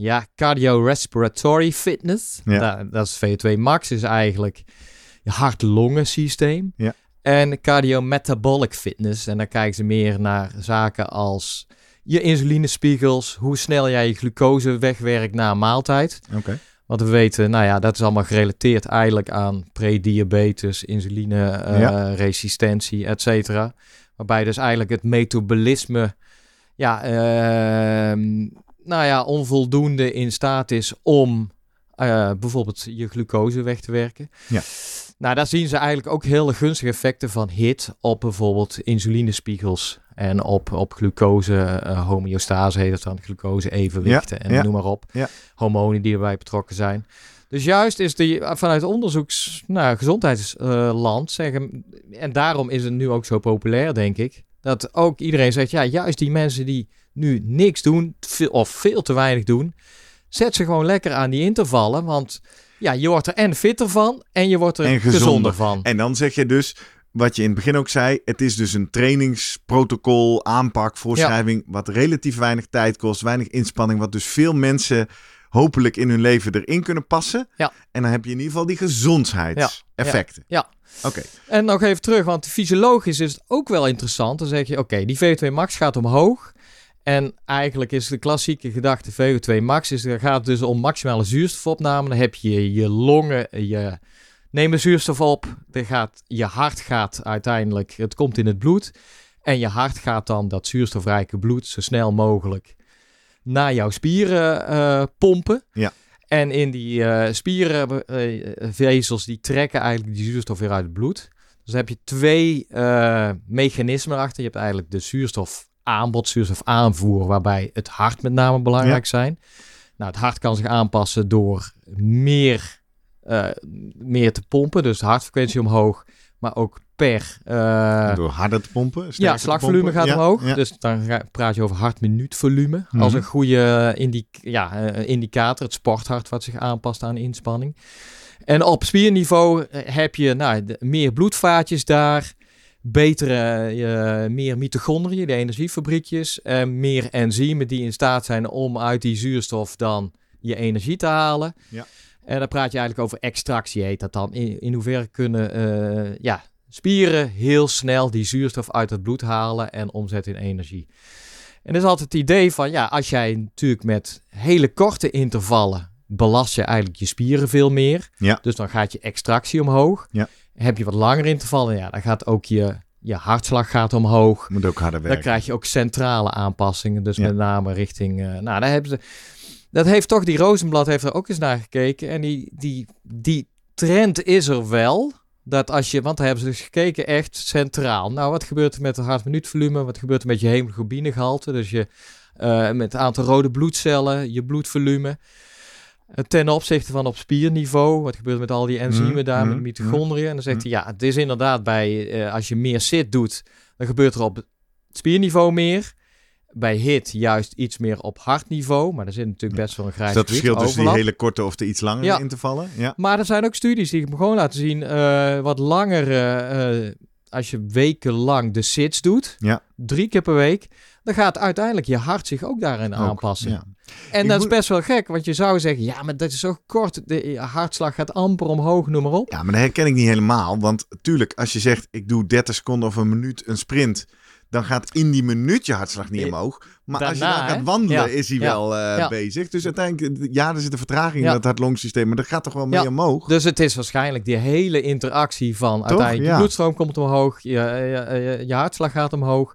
ja, cardiorespiratory fitness. Ja. Da- dat is VO2 max, is eigenlijk je hart-longen systeem. Ja. En cardiometabolic fitness, en dan kijken ze meer naar zaken als je insulinespiegels, hoe snel jij je glucose wegwerkt na een maaltijd. Oké. Want we weten, nou ja, dat is allemaal gerelateerd eigenlijk aan prediabetes, insulineresistentie, et cetera. Waarbij dus eigenlijk het metabolisme, ja, ehm, nou ja, onvoldoende in staat is om eh, bijvoorbeeld je glucose weg te werken. Ja. Nou, daar zien ze eigenlijk ook hele gunstige effecten van HIT op bijvoorbeeld insulinespiegels en op, op glucose, eh, homeostase heet het dan, glucose evenwichten en ja. noem maar op. Ja. Hormonen die erbij betrokken zijn. Dus juist is die vanuit onderzoeks, nou, gezondheidsland zeggen, en daarom is het nu ook zo populair, denk ik, dat ook iedereen zegt, ja, juist die mensen die nu niks doen, of veel te weinig doen, zet ze gewoon lekker aan die intervallen, want ja, je wordt er en fitter van en je wordt er En gezonder. gezonder. van. En dan zeg je dus, wat je in het begin ook zei, het is dus een trainingsprotocol, aanpak, voorschrijving, wat relatief weinig tijd kost, weinig inspanning, wat dus veel mensen hopelijk in hun leven erin kunnen passen. Ja. En dan heb je in ieder geval die gezondheidseffecten. Ja. Oké. En nog even terug, want fysiologisch is het ook wel interessant. Dan zeg je, oké, die VO2 max gaat omhoog. En eigenlijk is de klassieke gedachte VO2 max, is, er gaat dus om maximale zuurstofopname. Dan heb je je longen, je nemen zuurstof op. Er gaat, je hart gaat uiteindelijk, het komt in het bloed. En je hart gaat dan dat zuurstofrijke bloed zo snel mogelijk naar jouw spieren eh, pompen. Ja. En in die eh spierenvezels, die trekken eigenlijk die zuurstof weer uit het bloed. Dus dan heb je twee eh, mechanismen achter. Je hebt eigenlijk de zuurstofaanbod, zuurstofaanvoer, waarbij het hart met name belangrijk zijn. Nou, het hart kan zich aanpassen door meer, eh, meer te pompen, dus de hartfrequentie omhoog, maar ook per... eh, Door harder te pompen. ja, slagvolume pompen. gaat Ja, omhoog. ja. Dus dan praat je over hartminuutvolume. Mhm. Als een goede indi ja, eh, indicator. Het sporthart wat zich aanpast aan inspanning. En op spierniveau heb je nou, meer bloedvaatjes daar. Betere, eh, meer mitochondriën, de energiefabriekjes. En meer enzymen die in staat zijn om uit die zuurstof dan je energie te halen. Ja. En dan praat je eigenlijk over extractie, heet dat dan. In, in hoeverre kunnen eh, ja, spieren heel snel die zuurstof uit het bloed halen en omzetten in energie. En dat is altijd het idee van, ja, als jij natuurlijk met hele korte intervallen belast je eigenlijk je spieren veel meer. Ja. Dus dan gaat je extractie omhoog. Ja. Heb je wat langere intervallen, ja, dan gaat ook je, je hartslag gaat omhoog. Moet ook harder Dan werken. krijg je ook centrale aanpassingen. Dus Ja. met name richting. eh, nou, daar hebben ze. Dat heeft toch, die Rozenblad heeft er ook eens naar gekeken. En die, die, die trend is er wel. Dat als je, want daar hebben ze dus gekeken echt centraal. Nou, wat gebeurt er met het hartminuutvolume? Wat gebeurt er met je hemoglobinegehalte? Dus je, eh, met het aantal rode bloedcellen, je bloedvolume. Eh, Ten opzichte van op spierniveau. Wat gebeurt met al die enzymen Mhm, daar, met mhm, mitochondriën? En dan zegt hij, ja, het is inderdaad bij, eh, als je meer zit doet, dan gebeurt er op het spierniveau meer. Bij HIT juist iets meer op hartniveau. Maar er zit natuurlijk best wel een grijs Is dat gebied, verschil tussen die hele korte of de iets langere Ja. intervallen? Ja. Maar er zijn ook studies die gewoon laten zien, eh, wat langer, eh, als je wekenlang de sits doet, Ja. drie keer per week, dan gaat uiteindelijk je hart zich ook daarin Ook, aanpassen. ja. En Ik dat moet- is best wel gek, want je zou zeggen, ja, maar dat is zo kort, de je hartslag gaat amper omhoog, noem maar op. Ja, maar dat herken ik niet helemaal. Want tuurlijk, als je zegt ik doe 30 seconden of een minuut een sprint, dan gaat in die minuut je hartslag niet Eh, omhoog. Maar als je gaat wandelen, Ja, is hij ja, wel eh, ja. bezig. Dus uiteindelijk, ja, er zit een vertraging in dat hart-longsysteem, maar dat gaat toch wel mee Ja. omhoog? Dus het is waarschijnlijk die hele interactie van uiteindelijk je bloedstroom komt omhoog, je, je, je, je hartslag gaat omhoog.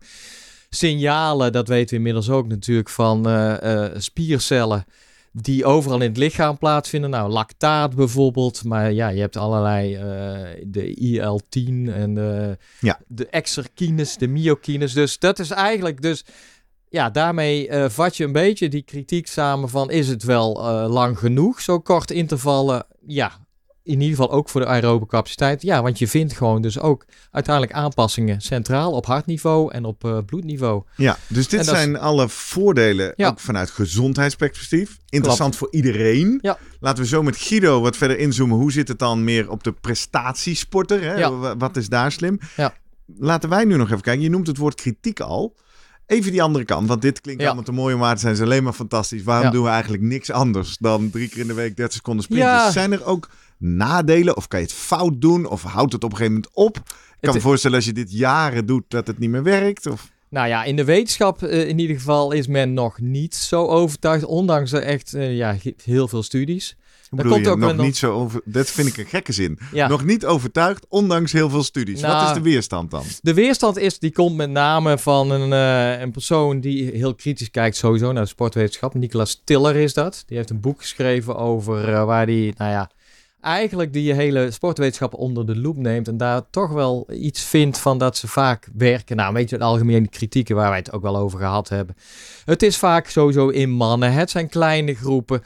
Signalen, dat weten we inmiddels ook natuurlijk van eh, eh, spiercellen die overal in het lichaam plaatsvinden. Nou, lactaat bijvoorbeeld, maar ja, je hebt allerlei, eh, de IL-10 en de, Ja. de exerkines, de myokines. Dus dat is eigenlijk dus... Ja, daarmee vat je een beetje die kritiek samen van is het wel lang genoeg, zo kort intervallen? Ja, in ieder geval ook voor de aerobe capaciteit. Ja, want je vindt gewoon dus ook uiteindelijk aanpassingen centraal op hartniveau en op eh, bloedniveau. Ja, dus dit is- zijn alle voordelen, Ja. ook vanuit gezondheidsperspectief. Interessant voor iedereen. Ja. Laten we zo met Guido wat verder inzoomen. Hoe zit het dan meer op de prestatiesporter? Hè? Ja. Wat is daar slim? Ja. Laten wij nu nog even kijken. Je noemt het woord kritiek al. Even die andere kant, want dit klinkt Ja. allemaal te mooi om waar te zijn. Ze alleen maar fantastisch. Waarom Ja. doen we eigenlijk niks anders dan drie keer in de week 30 seconden sprinten? Ja. Zijn er ook nadelen of kan je het fout doen of houdt het op een gegeven moment op? Ik kan me voorstellen als je dit jaren doet dat het niet meer werkt. Of... Nou ja, in de wetenschap eh, in ieder geval is men nog niet zo overtuigd, ondanks er echt eh, ja, he- heel veel studies. Dat komt je? ook Nog niet zo over. Dat vind ik een gekke zin. Ja. Nog niet overtuigd, ondanks heel veel studies. Wat Nou, is de weerstand dan? De weerstand is, die komt met name van een, eh, een persoon die heel kritisch kijkt sowieso naar de sportwetenschap. Nicolas Tiller is dat. Die heeft een boek geschreven over waar die, nou ja, eigenlijk die hele sportwetenschap onder de loep neemt. En daar toch wel iets vindt van dat ze vaak werken. Nou, weet je, het algemene kritieken waar wij het ook wel over gehad hebben. Het is vaak sowieso in mannen. Het zijn kleine groepen.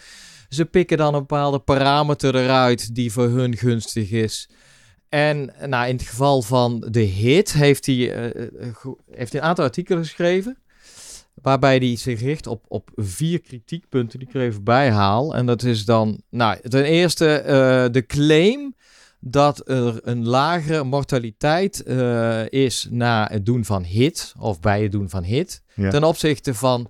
Ze pikken dan een bepaalde parameter eruit die voor hun gunstig is. En nou, in het geval van de hit heeft hij, eh, eh, heeft hij een aantal artikelen geschreven. Waarbij hij zich richt op, op vier kritiekpunten die ik er even bij haal. En dat is dan, nou, ten eerste eh, de claim dat er een lagere mortaliteit eh, is na het doen van hit, of bij het doen van hit, Ja. ten opzichte van,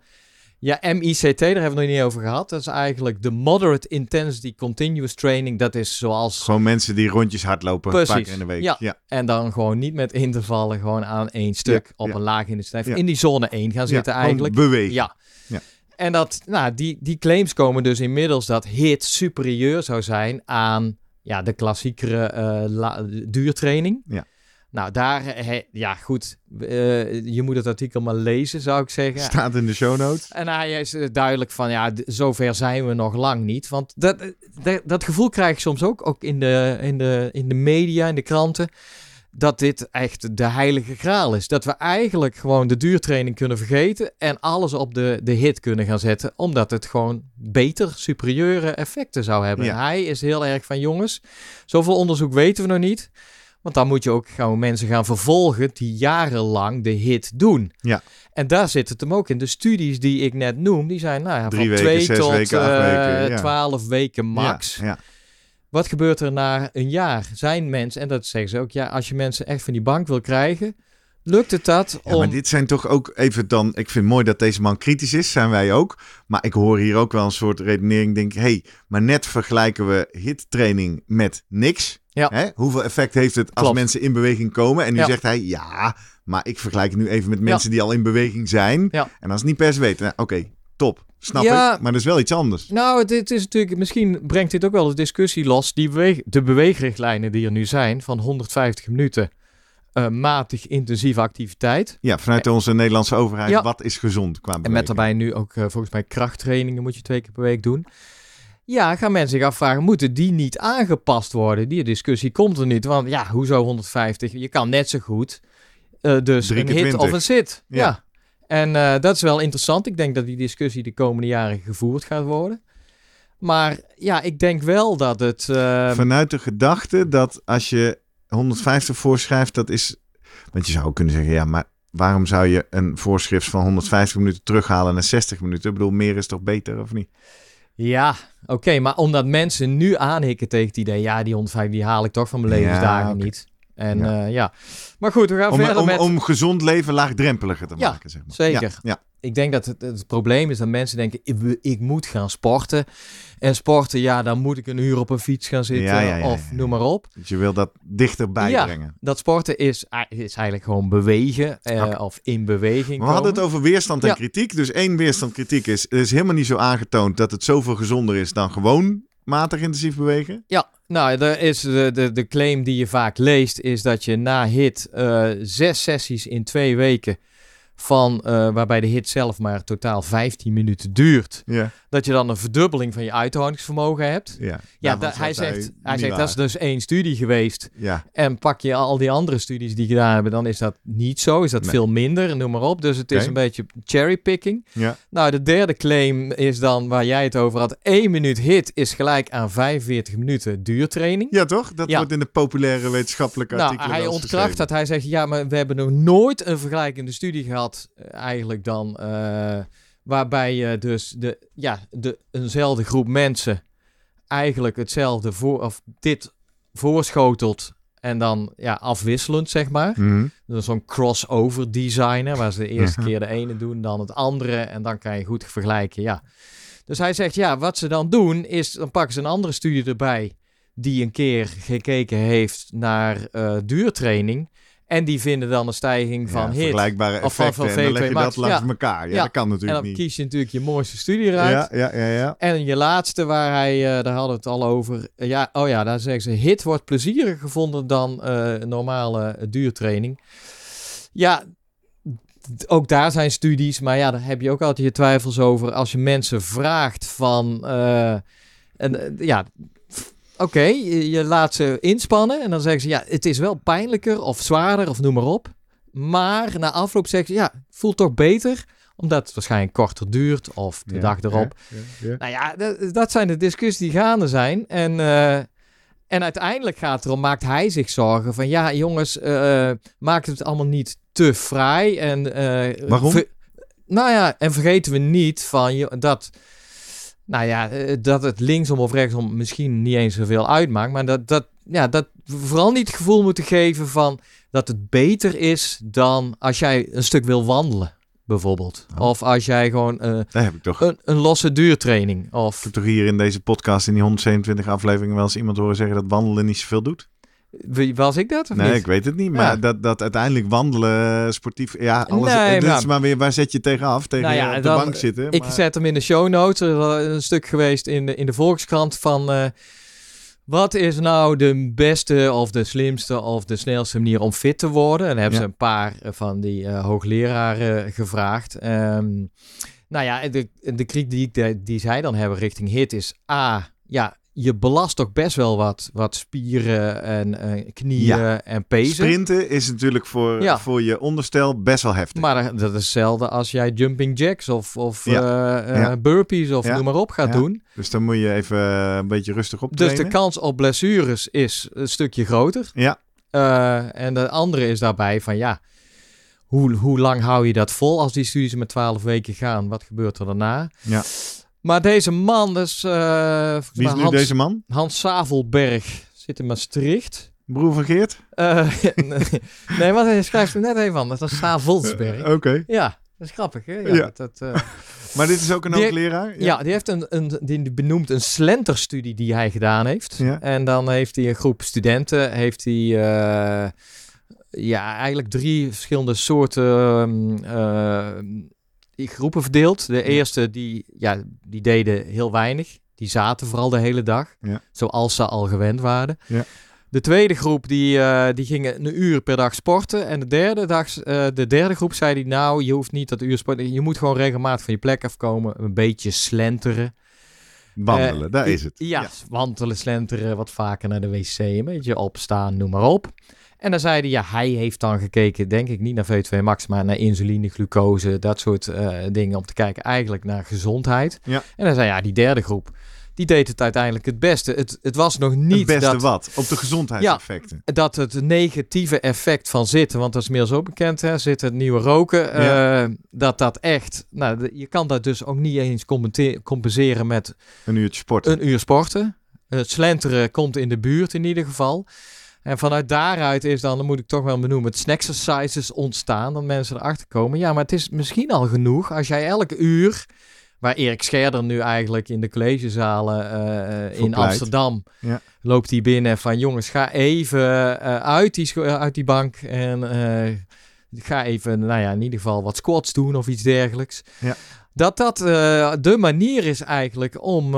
ja, MICT, daar hebben we nog niet over gehad. Dat is eigenlijk de Moderate Intensity Continuous Training. Dat is zoals Gewoon mensen die rondjes hardlopen een paar Precies. keer in de week. Ja. ja. en dan gewoon niet met intervallen, gewoon aan één stuk Ja, op ja. een laag intensiteit. In die zone 1 gaan zitten eigenlijk. Bewegen. Ja. Ja. En dat, nou, die, die claims komen dus inmiddels dat HIT superieur zou zijn aan ja, de klassiekere eh, duurtraining. Ja. Nou, daar, he- ja goed, eh, je moet het artikel maar lezen, zou ik zeggen. Staat in de show notes. En hij is eh, duidelijk van, ja, zover zijn we nog lang niet. Want dat, eh, dat, dat gevoel krijg ik soms ook, ook in de, in, de, in de media, in de kranten, dat dit echt de heilige graal is. Dat we eigenlijk gewoon de duurtraining kunnen vergeten en alles op de, de hit kunnen gaan zetten, omdat het gewoon beter, superieure effecten zou hebben. Ja. Hij is heel erg van, jongens, zoveel onderzoek weten we nog niet. Want dan moet je ook gewoon mensen gaan vervolgen die jarenlang de hit doen. Ja. En daar zit het hem ook in. De studies die ik net noem, die zijn nou ja, van weken, twee tot weken, eh, weken, ja. twaalf weken max. Ja, ja. Wat gebeurt er na een jaar? Zijn mensen, en dat zeggen ze ook, ja, als je mensen echt van die bank wil krijgen, Lukt het dat? Ja, maar dit zijn toch ook even dan... Ik vind het mooi dat deze man kritisch is, zijn wij ook. Maar ik hoor hier ook wel een soort redenering. Denk, hé, hey, maar net vergelijken we hittraining met niks. Ja. Hè? Hoeveel effect heeft het als Klopt. mensen in beweging komen? En nu Ja. zegt hij, ja, maar ik vergelijk het nu even met mensen die al in beweging zijn. En als het niet per se weten, nou, oké, top, snap ik. Maar dat is wel iets anders. Nou, het is natuurlijk, misschien brengt dit ook wel de discussie los. Die beweeg, de beweegrichtlijnen die er nu zijn van 150 minuten eh, matig intensieve activiteit. Ja, vanuit onze Nederlandse overheid, wat is gezond qua En beweging? met daarbij nu ook eh, volgens mij krachttrainingen moet je twee keer per week doen. Ja, gaan mensen zich afvragen, moeten die niet aangepast worden? Die discussie komt er niet, want ja, hoezo 150? Je kan net zo goed eh, dus een hit 20. of een sit. Ja. Ja. En eh, dat is wel interessant. Ik denk dat die discussie de komende jaren gevoerd gaat worden. Maar ja, ik denk wel dat het... eh, Vanuit de gedachte dat als je 150 voorschrijft, dat is. Want je zou kunnen zeggen, ja, maar waarom zou je een voorschrift van 150 minuten terughalen naar 60 minuten? Ik bedoel, meer is toch beter, of niet? Ja, oké, maar omdat mensen nu aanhikken tegen het idee, ja, die 150 die haal ik toch van mijn Ja, levensdagen niet. En Ja. ja. ja, maar goed, we gaan Om, verder om, met. om gezond leven laagdrempeliger te Ja, maken, zeg maar. zeker. Ja, ja. Ik denk dat het, het probleem is dat mensen denken, ik, moet gaan sporten. En sporten, ja, dan moet ik een uur op een fiets gaan zitten Ja, ja, ja, of noem maar op. Dus je wil dat dichterbij brengen. Dat sporten is, is eigenlijk gewoon bewegen eh, of in beweging Maar we hadden het komen. over weerstand en kritiek. Dus één weerstand kritiek is, het is helemaal niet zo aangetoond dat het zoveel gezonder is dan gewoon matig intensief bewegen. Ja, nou, er is de, de, de claim die je vaak leest, is dat je na hit eh, zes sessies in twee weken van, eh, waarbij de hit zelf maar totaal 15 minuten duurt, dat je dan een verdubbeling van je uithoudingsvermogen hebt. ja. Ja, da- hij zegt hij zegt waar. dat is dus één studie geweest. Ja, En pak je al die andere studies die gedaan hebben, dan is dat niet zo. Is dat Nee. veel minder, noem maar op. Dus het is een beetje cherrypicking. ja. Nou, de derde claim is dan waar jij het over had. 1 minuut hit is gelijk aan 45 minuten duurtraining. ja toch? Dat Ja. wordt in de populaire wetenschappelijke Nou, artikelen hij ontkracht dat. Hij zegt, ja, maar we hebben nog nooit een vergelijkende studie gehad, eh, eigenlijk dan, eh, waarbij je dus de, ja, de, eenzelfde groep mensen eigenlijk hetzelfde voor, of dit voorschotelt en dan ja, afwisselend, zeg maar. Mhm. Dus zo'n crossover designer, waar ze de eerste keer de ene doen, dan het andere en dan kan je goed vergelijken, ja. Dus hij zegt, ja, wat ze dan doen is, dan pakken ze een andere studie erbij die een keer gekeken heeft naar eh, duurtraining en die vinden dan een stijging van ja, hit. vergelijkbare Of van- effecten. van en dan leg VO2 je max. dat langs Ja. elkaar. Ja, Ja. dat kan En natuurlijk dan niet. kies je natuurlijk je mooiste studie eruit. Ja, ja, ja, ja. En je laatste waar hij, eh, daar hadden we het al over. eh, ja, oh ja, daar zeggen ze: hit wordt plezieriger gevonden dan eh, normale duurtraining. Ja, ook daar zijn studies, maar ja, daar heb je ook altijd je twijfels over. Als je mensen vraagt van, en, ja, oké, je, je laat ze inspannen en dan zeggen ze: ja, het is wel pijnlijker of zwaarder of noem maar op. Maar na afloop zeggen ze: ja, voelt toch beter omdat het waarschijnlijk korter duurt of de Ja, dag erop. ja, ja, ja. Nou ja, dat, dat zijn de discussies die gaande zijn. En, eh, en uiteindelijk gaat het erom, maakt hij zich zorgen van... Ja, jongens, eh maak het allemaal niet te fraai. En, eh, Waarom? nou ja, en vergeten we niet van dat... Nou ja, eh, dat het linksom of rechtsom misschien niet eens zoveel uitmaakt. Maar dat, dat, ja, dat we vooral niet het gevoel moeten geven van... dat het beter is dan als jij een stuk wil wandelen, bijvoorbeeld. Oh. Of als jij gewoon... eh, Daar heb ik toch een, een losse duurtraining. Of Ik heb toch hier in deze podcast in die 127 afleveringen wel eens iemand horen zeggen dat wandelen niet zoveel doet? Wie- was ik dat of nee, niet? ik weet het niet. Maar Ja. dat, dat uiteindelijk wandelen, eh, sportief, ja, alles. Nee, maar- is maar weer, waar zet je tegenaf? Tegen Nou ja, eh, op de dan- bank zitten? Ik maar- zet hem in de show notes. Er is een stuk geweest in de, in de Volkskrant van... eh, wat is nou de beste of de slimste of de snelste manier om fit te worden? En dan hebben Ja. ze een paar van die eh, hoogleraren gevraagd. Ehm, nou ja, de, de kritiek die, die zij dan hebben richting HIT is... A, ja, je belast toch best wel wat, wat spieren en eh, knieën Ja. en pezen. Sprinten is natuurlijk voor, Ja. voor je onderstel best wel heftig. Maar dat- is hetzelfde als jij jumping jacks of, of Ja. eh, eh, burpees of noem maar op gaat Ja. doen. Dus dan moet je even een beetje rustig Dus optreden. de kans op blessures is een stukje groter. Ja, en de andere is daarbij van ja, hoe, hoe lang hou je dat vol als die studies met 12 weken gaan? Wat gebeurt er daarna? Ja. Maar deze man, dus, eh, wie is nu Hans, deze man? Hans Savelberg, zit in Maastricht. Broer van Geert? Eh, nee, want hij schrijft er net even anders. Dat is Saar Volsberg. Oké. Ja, dat is grappig, hè? Ja. Ja. Dat, eh, Maar dit is ook een Die- hoogleraar? ja. die heeft een, een die benoemt een slenterstudie die hij gedaan heeft. Ja. En dan heeft hij een groep studenten, heeft hij eh, ja, eigenlijk drie verschillende soorten groepen verdeeld. De eerste, die, ja, die deden heel weinig. Die zaten vooral de hele dag, Ja. zoals ze al gewend waren. Ja. De tweede groep die, eh, die gingen een uur per dag sporten. En de derde, dag, eh, de derde groep zei die nou, je hoeft niet dat uur sporten. Je moet gewoon regelmatig van je plek afkomen. Een beetje slenteren. Wandelen, Eh, daar is het. Ja, wandelen, slenteren, wat vaker naar de wc. Een beetje opstaan, noem maar op. En dan zei hij, ja, hij heeft dan gekeken, denk ik niet naar V2 Max, maar naar insuline, glucose, dat soort eh, dingen. Om te kijken eigenlijk naar gezondheid. Ja. En dan zei ja, die derde groep, die deed het uiteindelijk het beste. Het, het was nog niet het beste dat, wat? Op de gezondheidseffecten. dat het negatieve effect van zitten, want dat is meer zo bekend, hè, zitten, het nieuwe roken, eh, dat dat echt, nou, je kan dat dus ook niet eens compenseren met Een uurtje sporten. een uur sporten. Het slenteren komt in de buurt in ieder geval. En vanuit daaruit is dan, dan moet ik toch wel benoemen, het snack-exercises ontstaan. Dat mensen erachter komen. Ja, maar het is misschien al genoeg als jij elke uur, waar Erik Scherder nu eigenlijk in de collegezalen eh, eh, in. Amsterdam, Ja. loopt hij binnen van jongens, ga even eh, uit, die, uit die bank en ga even, nou ja, in ieder geval wat squats doen of iets dergelijks. Ja. Dat dat de manier is eigenlijk om,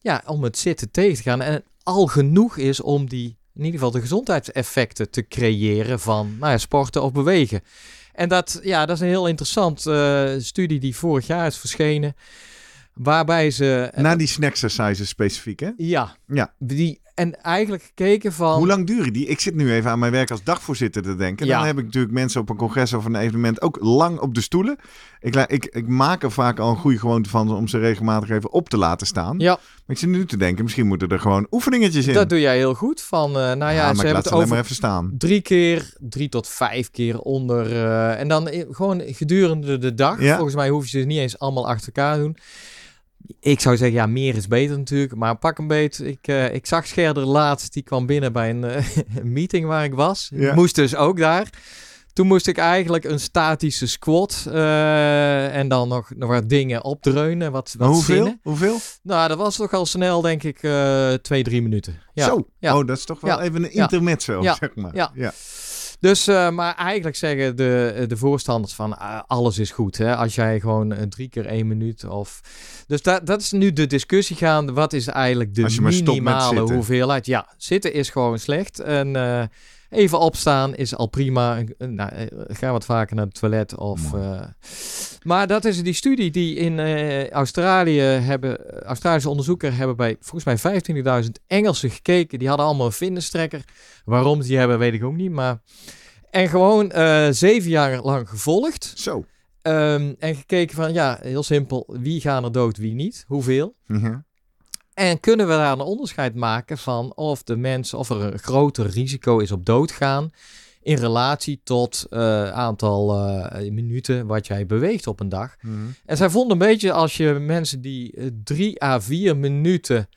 ja, om het zitten tegen te gaan. En al genoeg is om die, in ieder geval de gezondheidseffecten te creëren van nou ja, sporten of bewegen. En dat, ja, dat is een heel interessant eh, studie die vorig jaar is verschenen. Waarbij ze... Na die snack-exercises specifiek, hè? Ja. Ja. Die, en eigenlijk gekeken van... Hoe lang duren die? Ik zit nu even aan mijn werk als dagvoorzitter te denken. Ja. Dan heb ik natuurlijk mensen op een congres of een evenement ook lang op de stoelen. Ik, ik, ik maak er vaak al een goede gewoonte van om ze regelmatig even op te laten staan. Ja. Maar ik zit nu te denken, misschien moeten er gewoon oefeningetjes in. Dat doe jij heel goed. Van, eh, nou ja, ja, ze hebben laat het ze alleen over maar even staan. drie keer, drie tot vijf keer onder. eh, en dan i- gewoon gedurende de dag. Ja. Volgens mij hoef je ze niet eens allemaal achter elkaar te doen. Ik zou zeggen, ja, meer is beter natuurlijk. Maar pak een beet. Ik, eh, ik zag Scherder laatst. Die kwam binnen bij een eh, meeting waar ik was. Ja. Ik moest dus ook daar. Toen moest ik eigenlijk een statische squat. eh, en dan nog, nog wat dingen opdreunen. Wat, wat hoeveel? zinnen. Hoeveel? Nou, dat was toch al snel, denk ik, twee, drie minuten. Ja. Zo. Ja. Oh, dat is toch wel even een intermezzo, zeg maar. Ja. Dus, eh, maar eigenlijk zeggen de, de voorstanders van ah, alles is goed. Hè? Als jij gewoon eh, drie keer één minuut of... Dus dat, dat is nu de discussie gaan. Wat is eigenlijk de minimale hoeveelheid? Ja, zitten is gewoon slecht. En eh, even opstaan is al prima. Eh, Nou, eh, ga wat vaker naar het toilet. Of, eh, maar dat is die studie die in Australië hebben... Australische onderzoekers hebben bij volgens mij 25.000 Engelsen gekeken. Die hadden allemaal een fitnesstrekker. Waarom ze die hebben, weet ik ook niet. Maar... En gewoon zeven jaar lang gevolgd. Zo. Ehm, en gekeken van, ja, heel simpel. Wie gaan er dood, wie niet? Hoeveel? Ja. En kunnen we daar een onderscheid maken van of de mensen, of er een groter risico is op doodgaan in relatie tot eh aantal eh, minuten wat jij beweegt op een dag. Mhm. En zij vonden een beetje als je mensen die eh, drie à vier minuten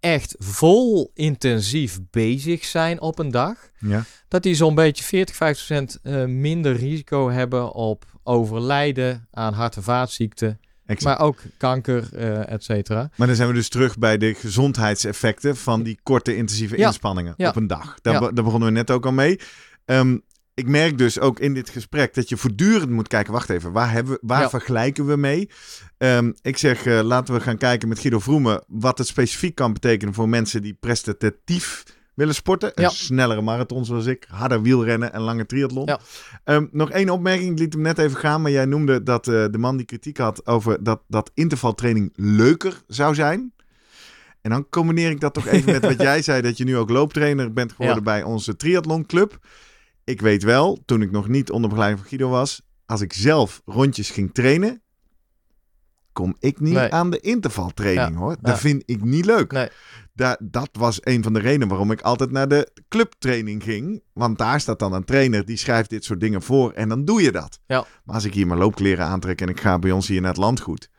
echt vol intensief bezig zijn op een dag, Ja. dat die zo'n beetje 40, 50 procent eh, minder risico hebben op overlijden aan hart- en vaatziekten, Exact. maar ook kanker, eh et cetera. Maar dan zijn we dus terug bij de gezondheidseffecten van die korte intensieve Ja. inspanningen Ja. op een dag. Daar, Ja. be- daar begonnen we net ook al mee. Ehm, ik merk dus ook in dit gesprek dat je voortdurend moet kijken. Wacht even, waar, hebben we, waar vergelijken we mee? Ehm, ik zeg, eh, laten we gaan kijken met Guido Vroemen wat het specifiek kan betekenen voor mensen die prestatief willen sporten. Ja. Een snellere marathon zoals ik, harder wielrennen en lange triathlon. Ja. Ehm, nog één opmerking, ik liet hem net even gaan, maar jij noemde dat eh, de man die kritiek had over dat, dat intervaltraining leuker zou zijn. En dan combineer ik dat toch even met wat jij zei, dat je nu ook looptrainer bent geworden Ja. bij onze triathlonclub. Ik weet wel, toen ik nog niet onder begeleiding van Guido was, als ik zelf rondjes ging trainen, kom ik niet Nee. aan de intervaltraining Ja. hoor. Dat Ja. vind ik niet leuk. Nee. Da- dat was een van de redenen waarom ik altijd naar de clubtraining ging. Want daar staat dan een trainer die schrijft dit soort dingen voor en dan doe je dat. Ja. Maar als ik hier mijn loopkleren aantrek en ik ga bij ons hier naar het landgoed.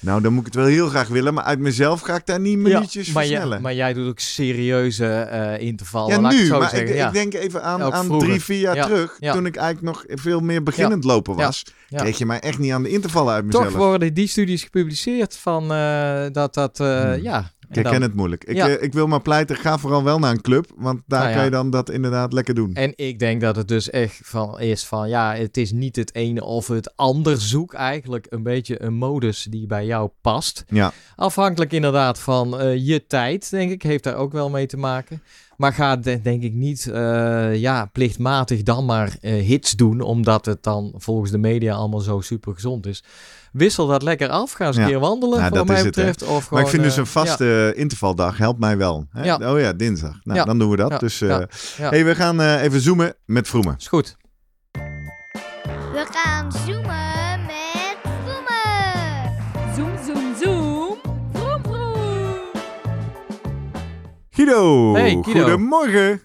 Nou, dan moet ik het wel heel graag willen, maar uit mezelf ga ik daar niet minuutjes maar, versnellen. maar jij doet ook serieuze eh intervallen. ja, ik nu, zo maar zeggen. ik, ja. ik denk even aan, Ook aan vroeger. drie, vier jaar Ja, terug, ja. toen ik eigenlijk nog veel meer beginnend lopen was, ja. kreeg je mij echt niet aan de intervallen uit mezelf. Toch worden die studies gepubliceerd van eh, dat dat, eh, Hmm. ja. Ik dan- herken het moeilijk. Ik, Ja. eh, ik wil maar pleiten, ga vooral wel naar een club, want daar Nou ja. kan je dan dat inderdaad lekker doen. En ik denk dat het dus echt van is van ja, het is niet het ene of het ander. Zoek eigenlijk een beetje een modus die bij jou past. Ja. Afhankelijk inderdaad van eh, je tijd, denk ik, heeft daar ook wel mee te maken. Maar ga de- denk ik niet eh, ja, plichtmatig dan maar eh, hits doen, omdat het dan volgens de media allemaal zo super gezond is. Wissel dat lekker af. Ga eens een Ja. keer wandelen, Ja, wat dat mij hè. betreft. of maar gewoon, ik vind dus eh, een vaste intervaldag helpt mij wel. Hè? Ja. Oh ja, dinsdag. Nou, Ja. dan doen we dat. Ja. Dus eh, Ja. Ja. hey, we gaan eh, even zoomen met Vroemen. Is goed. We gaan zoomen Guido, Hey, Guido. goedemorgen.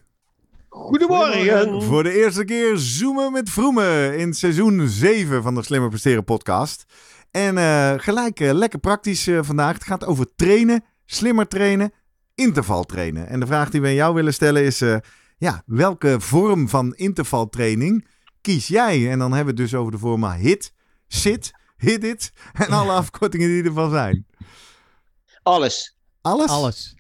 Goedemorgen. Voor de eerste keer zoomen met Vroemen in seizoen 7 van de Slimmer Presteren podcast. En eh, gelijk eh, lekker praktisch eh, vandaag. Het gaat over trainen, slimmer trainen, interval trainen. En de vraag die we aan jou willen stellen is, eh, ja, welke vorm van intervaltraining kies jij? En dan hebben we het dus over de vormen HIT, SIT, HIT IT en alle afkortingen die ervan zijn. Alles. Alles? Alles.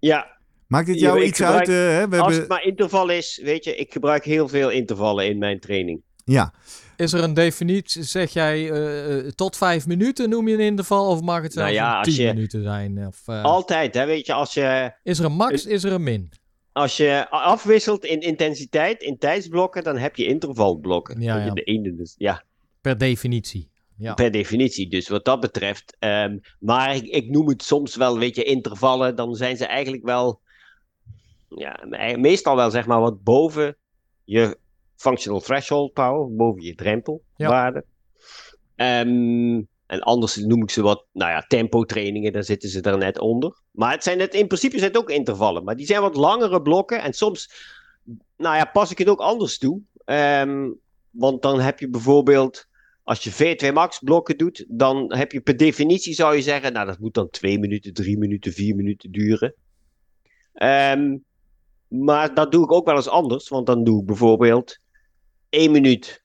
Ja, Maakt dit jou ik iets gebruik- uit? eh, hè? We als hebben... het maar interval is, weet je, ik gebruik heel veel intervallen in mijn training. Ja, Is er een definitie, zeg jij eh, eh, tot vijf minuten noem je een interval of mag het zelfs Nou ja, tien je- minuten zijn? Of, eh, Altijd, hè, weet je, als je, is er een max, is er een min? als je afwisselt in intensiteit, in tijdsblokken, dan heb je intervalblokken. Ja, je, ja. De ene, dus, ja, Per definitie. Ja. per definitie. Dus wat dat betreft. ehm, maar ik, ik noem het soms wel, weet je, intervallen, dan zijn ze eigenlijk wel, ja, me- meestal wel zeg maar wat boven je functional threshold power, boven je drempelwaarde. Ehm, en anders noem ik ze wat, nou ja, tempo trainingen, daar zitten ze er net onder. Maar het zijn het, in principe zijn het ook intervallen, maar die zijn wat langere blokken en soms, nou ja, pas ik het ook anders toe. Ehm, want dan heb je bijvoorbeeld, als je V2 max blokken doet, dan heb je per definitie zou je zeggen, nou dat moet dan 2 minuten, 3 minuten, 4 minuten duren. Ehm, maar dat doe ik ook wel eens anders, want dan doe ik bijvoorbeeld 1 minuut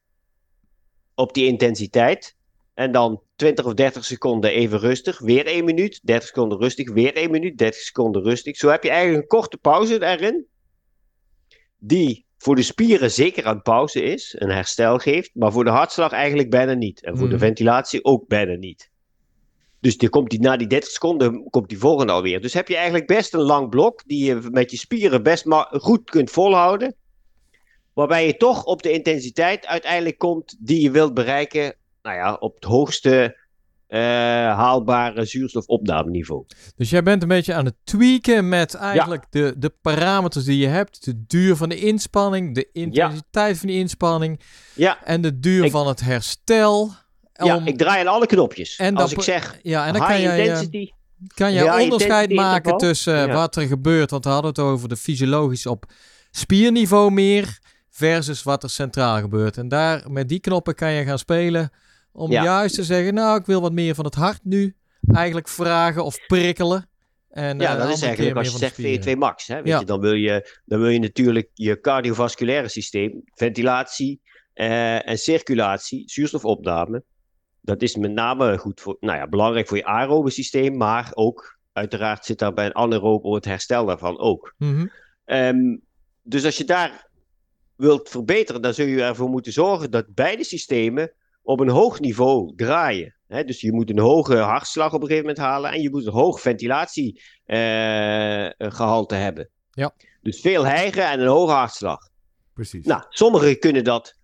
op die intensiteit. En dan 20 of 30 seconden even rustig, weer 1 minuut, 30 seconden rustig, weer 1 minuut, 30 seconden rustig. Zo heb je eigenlijk een korte pauze erin, die voor de spieren zeker aan pauze is, een herstel geeft, maar voor de hartslag eigenlijk bijna niet. En voor de Mhm. ventilatie ook bijna niet. Dus die komt die, na die 30 seconden komt die volgende alweer. Dus heb je eigenlijk best een lang blok die je met je spieren best maar goed kunt volhouden. Waarbij je toch op de intensiteit uiteindelijk komt die je wilt bereiken. Nou ja, op het hoogste eh, haalbare zuurstofopnameniveau. Dus jij bent een beetje aan het tweaken met eigenlijk de, de parameters die je hebt. De duur van de inspanning, de intensiteit van die inspanning Ja, en de duur Ik- van het herstel. ja, Om- ik draai aan alle knopjes. En Als ik zeg ja, en dan kan jij, eh, intensity, kan jij Ja, onderscheid maken tussen eh, Ja. wat er gebeurt. Want we hadden het over de fysiologisch op spierniveau meer versus wat er centraal gebeurt. En daar met die knoppen kan je gaan spelen om Ja. juist te zeggen, nou ik wil wat meer van het hart nu eigenlijk vragen of prikkelen. En, Ja, eh, dat is eigenlijk als je zegt spieren. VO2 max. Hè, weet Ja. je, dan, wil je, dan wil je natuurlijk je cardiovasculaire systeem, ventilatie eh, en circulatie, zuurstofopname. Dat is met name goed voor, nou ja, belangrijk voor je aerobe systeem, maar ook uiteraard zit daar bij een anaerobe het herstel daarvan ook. Mhm. Ehm, dus als je daar wilt verbeteren, dan zul je ervoor moeten zorgen dat beide systemen op een hoog niveau draaien. Hè, dus je moet een hoge hartslag op een gegeven moment halen en je moet een hoog ventilatiegehalte hebben. Ja. Dus veel hijgen en een hoge hartslag. precies. Nou, sommigen kunnen dat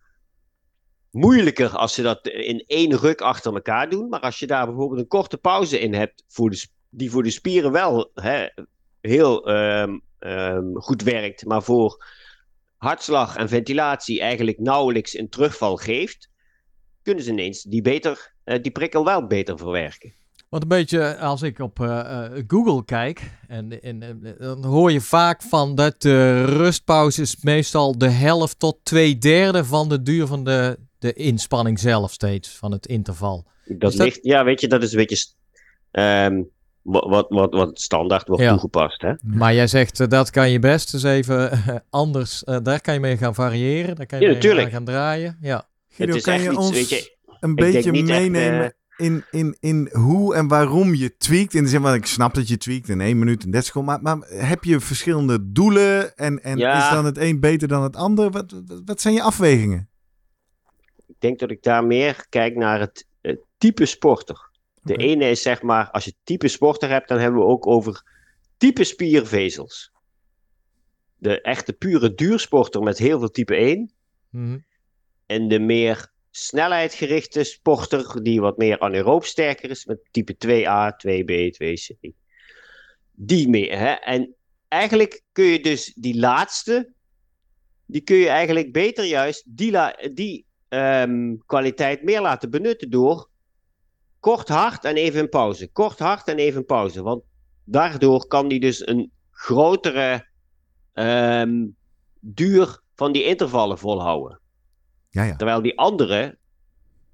moeilijker als ze dat in één ruk achter elkaar doen. Maar als je daar bijvoorbeeld een korte pauze in hebt, voor de, die voor de spieren wel hè, heel ehm, ehm, goed werkt, maar voor hartslag en ventilatie eigenlijk nauwelijks een terugval geeft, kunnen ze ineens die, beter, eh, die prikkel wel beter verwerken. Want een beetje als ik op eh, eh, Google kijk, en, en, en, dan hoor je vaak van dat de rustpauze is meestal de helft tot twee derde van de duur van de, de inspanning zelf steeds, van het interval. Dat ligt, ja, weet je, dat is een beetje, ehm, wat, wat, wat, wat standaard wordt Ja. toegepast. Hè? Maar jij zegt eh, dat kan je best eens even eh, anders. eh, daar kan je mee gaan variëren. Daar kan je Ja, mee natuurlijk. gaan draaien. Ja. Guido, het is kan je iets, ons weet je, een beetje echt, meenemen eh, in, in, in hoe en waarom je tweakt? In de zin van, ik snap dat je tweakt in 1 minuut en 30 seconden. Maar, maar heb je verschillende doelen? En, en Ja. is dan het een beter dan het ander? Wat, wat, wat zijn je afwegingen? ik denk dat ik daar meer kijk naar het, het type sporter. De ene is zeg maar, als je type sporter hebt, dan hebben we ook over type spiervezels. De echte pure duursporter met heel veel type 1. Mhm. En de meer snelheidgerichte sporter, die wat meer anaeroob sterker is, met type 2A, 2B, 2C. Die meer. Hè? En eigenlijk kun je dus die laatste, die kun je eigenlijk beter juist die, die ehm, kwaliteit meer laten benutten door kort hard en even een pauze. Kort hard en even pauze. Want daardoor kan die dus een grotere ehm, duur van die intervallen volhouden. Ja, ja. Terwijl die andere,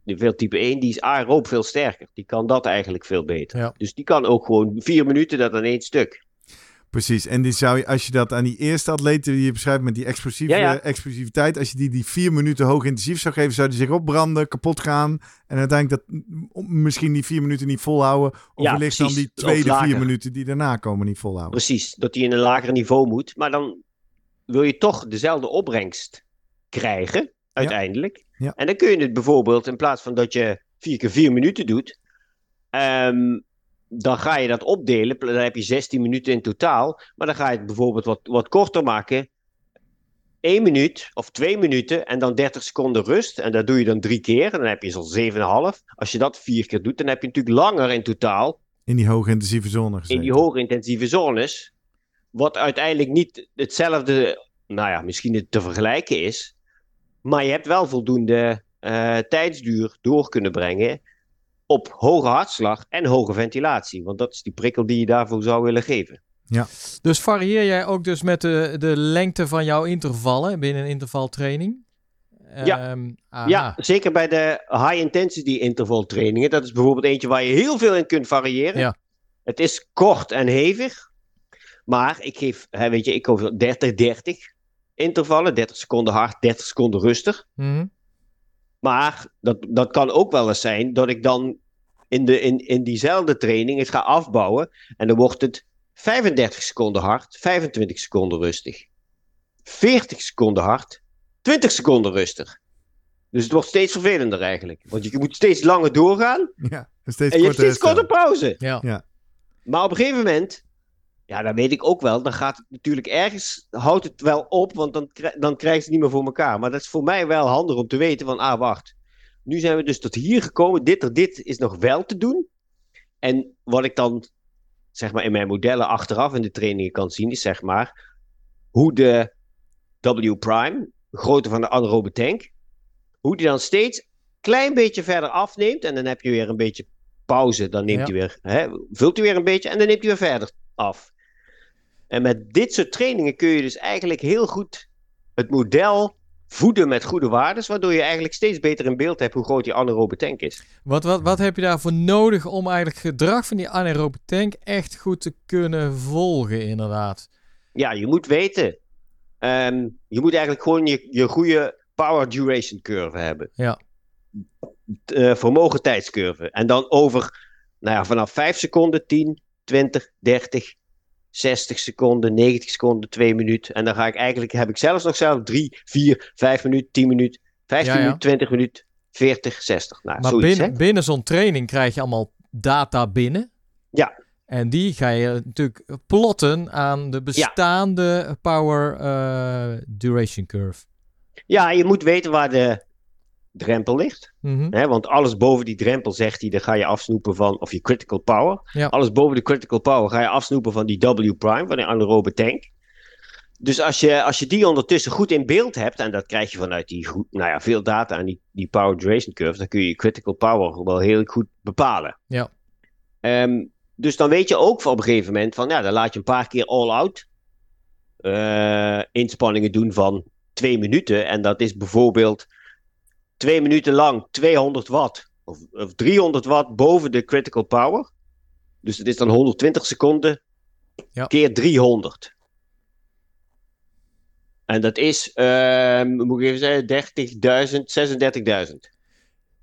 die veel type 1, die is aeroop veel sterker. Die kan dat eigenlijk veel beter. Ja. Dus die kan ook gewoon vier minuten dat in één stuk. Precies. En die zou je, als je dat aan die eerste atleten die je beschrijft met die explosieve, Ja, ja. explosiviteit, als je die die vier minuten hoog intensief zou geven, zou die zich opbranden, kapot gaan. En uiteindelijk dat misschien die vier minuten niet volhouden. Of Ja, wellicht dan die tweede vier minuten die daarna komen niet volhouden. Precies, dat die in een lager niveau moet. Maar dan wil je toch dezelfde opbrengst krijgen, uiteindelijk. Ja. En dan kun je het bijvoorbeeld, in plaats van dat je vier keer vier minuten doet, ehm, dan ga je dat opdelen. Dan heb je 16 minuten in totaal. Maar dan ga je het bijvoorbeeld wat, wat korter maken. 1 minuut of 2 minuten en dan 30 seconden rust. En dat doe je dan drie keer. En dan heb je zo'n 7,5. Als je dat vier keer doet, dan heb je natuurlijk langer in totaal In die hoog intensieve zone gezeten. in die hoge intensieve zones. Wat uiteindelijk niet hetzelfde, nou ja, misschien te vergelijken is. Maar je hebt wel voldoende eh, tijdsduur door kunnen brengen. Op hoge hartslag en hoge ventilatie. Want dat is die prikkel die je daarvoor zou willen geven. Dus varieer jij ook dus met de, de lengte van jouw intervallen binnen een intervaltraining? Ja. Ehm. Ja, zeker bij de high intensity interval trainingen. Dat is bijvoorbeeld eentje waar je heel veel in kunt variëren. Ja. Het is kort en hevig. Maar ik geef, hè, weet je, ik over 30-30 intervallen. 30 seconden hard, 30 seconden rustig. Mhm. Maar dat, dat kan ook wel eens zijn dat ik dan in, de, in, in diezelfde training het ga afbouwen. En dan wordt het 35 seconden hard, 25 seconden rustig. 40 seconden hard, 20 seconden rustig. Dus het wordt steeds vervelender eigenlijk. Want je moet steeds langer doorgaan Ja, en steeds en je hebt steeds korte pauze. Ja. Maar op een gegeven moment, ja, dat weet ik ook wel, dan gaat het natuurlijk ergens, houdt het wel op, want dan, dan krijgen ze het niet meer voor elkaar. Maar dat is voor mij wel handig om te weten van, ah, wacht. Nu zijn we dus tot hier gekomen, dit of dit is nog wel te doen. En wat ik dan, zeg maar, in mijn modellen achteraf in de trainingen kan zien, is zeg maar, hoe de W prime, de grootte van de anaerobe tank, hoe die dan steeds klein beetje verder afneemt. En dan heb je weer een beetje pauze. Dan neemt Ja. hij weer, hè, vult hij weer een beetje en dan neemt hij weer verder af. En met dit soort trainingen kun je dus eigenlijk heel goed het model voeden met goede waardes, waardoor je eigenlijk steeds beter in beeld hebt hoe groot die anaerobe tank is. Wat, wat, wat heb je daarvoor nodig om eigenlijk gedrag van die anaerobe tank echt goed te kunnen volgen, inderdaad? Ja, je moet weten. ehm, je moet eigenlijk gewoon je, je goede power duration curve hebben. Ja. eh, vermogen tijdscurve. En dan over, nou ja, vanaf 5 seconden, 10, 20, 30, 60 seconden, 90 seconden, 2 minuten. En dan ga ik eigenlijk, heb ik zelfs nog zelf 3, 4, 5 minuten, 10 minuten, 15 Ja, ja. minuten, 20 minuten, 40, 60. Nou, Maar zoiets, binnen, binnen zo'n training krijg je allemaal data binnen. Ja. En die ga je natuurlijk plotten aan de bestaande power eh, duration curve. Ja, je moet weten waar de drempel ligt. Mhm. Hè? Want alles boven die drempel, zegt hij, dan ga je afsnoepen van, of je critical power. Ja. Alles boven de critical power ga je afsnoepen van die W prime, van die anaerobe tank. Dus als je, als je die ondertussen goed in beeld hebt, en dat krijg je vanuit die goed, nou ja, veel data aan die, die power duration curve, dan kun je je critical power wel heel goed bepalen. Ja. Ehm, dus dan weet je ook op een gegeven moment van, ja, dan laat je een paar keer all-out eh, inspanningen doen van twee minuten. En dat is bijvoorbeeld twee minuten lang 200 watt of, of 300 watt boven de critical power. Dus het is dan 120 seconden Ja. keer 300. En dat is, ehm, moet ik even zeggen, 30.000, 36.000.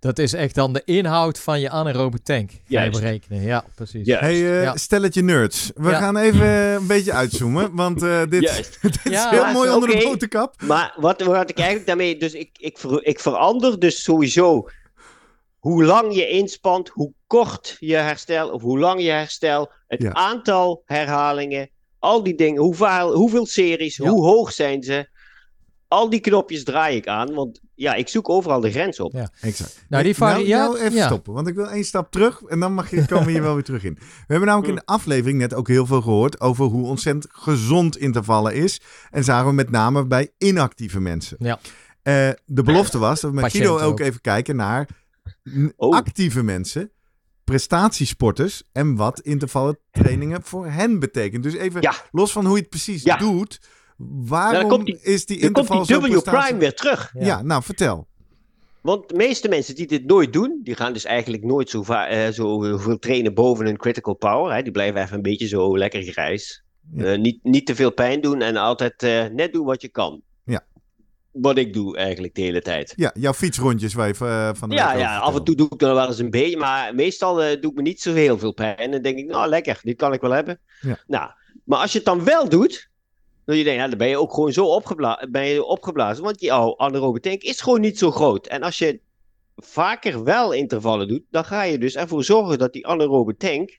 Dat is echt dan de inhoud van je anaerobe tank. Ga je berekenen. Ja, precies. Ja. Hey, eh, Ja. stelletje nerds. We Ja. gaan even een beetje uitzoomen, want eh, dit, is heel mooi onder de oké. boterkap. Maar wat, wat ik eigenlijk daarmee, dus ik, ik, ver, ik verander dus sowieso hoe lang je inspant, hoe kort je herstel, of hoe lang je herstel, het Ja. aantal herhalingen, al die dingen, hoe vaal, hoeveel series, Ja. hoe hoog zijn ze. Al die knopjes draai ik aan, want ja, ik zoek overal de grens op. Ja. Exact. Nou, die nou, variatie- nou, even ja. stoppen, want ik wil één stap terug en dan mag je, komen we hier wel weer terug in. We hebben namelijk in de aflevering net ook heel veel gehoord over hoe ontzettend gezond intervallen is. En zagen we met name bij inactieve mensen. Ja. Eh, de belofte was dat we met Guido ook ook. even kijken naar Oh. actieve mensen, prestatiesporters en wat intervallen trainingen voor hen betekent. Dus even Ja. los van hoe je het precies Ja. doet, waarom komt die- is die Dan komt interval die W prime weer terug. Ja. nou vertel. Want de meeste mensen die dit nooit doen, die gaan dus eigenlijk nooit zo, va- eh, zo veel trainen boven hun critical power. Hè. Die blijven even een beetje zo lekker grijs. Ja. Eh, niet, niet te veel pijn doen en altijd eh, net doen wat je kan. Ja. Wat ik doe eigenlijk de hele tijd. Ja, jouw fietsrondjes waar je eh, van de Ja, ja, af en toe doe ik er wel eens een beetje, maar meestal eh, doe ik me niet zo heel veel pijn. En dan denk ik, nou lekker, dit kan ik wel hebben. Ja. Nou, maar als je het dan wel doet, dan, je denkt, ja, dan ben je ook gewoon zo opgebla ben je opgeblazen. Want jouw anaerobe tank is gewoon niet zo groot. En als je vaker wel intervallen doet, dan ga je dus ervoor zorgen dat die anaerobe tank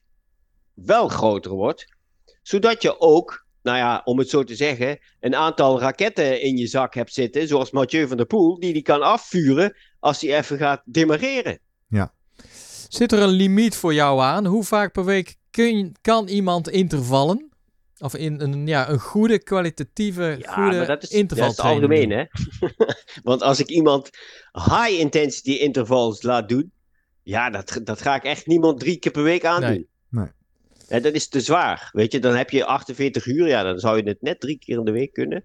wel groter wordt. Zodat je ook, nou ja, om het zo te zeggen, een aantal raketten in je zak hebt zitten, zoals Mathieu van der Poel, die die kan afvuren als hij even gaat demareren. Zit er een limiet voor jou aan? Hoe vaak per week kun, kan iemand intervallen? Of in een, ja, een goede, kwalitatieve, Ja, goede maar dat is, dat is het algemeen, hè? Want als ik iemand high intensity intervals laat doen, ja, dat, dat ga ik echt niemand drie keer per week aandoen. Nee. Nee. Ja, dat is te zwaar. Weet je, dan heb je 48 uur, ja, dan zou je het net drie keer in de week kunnen.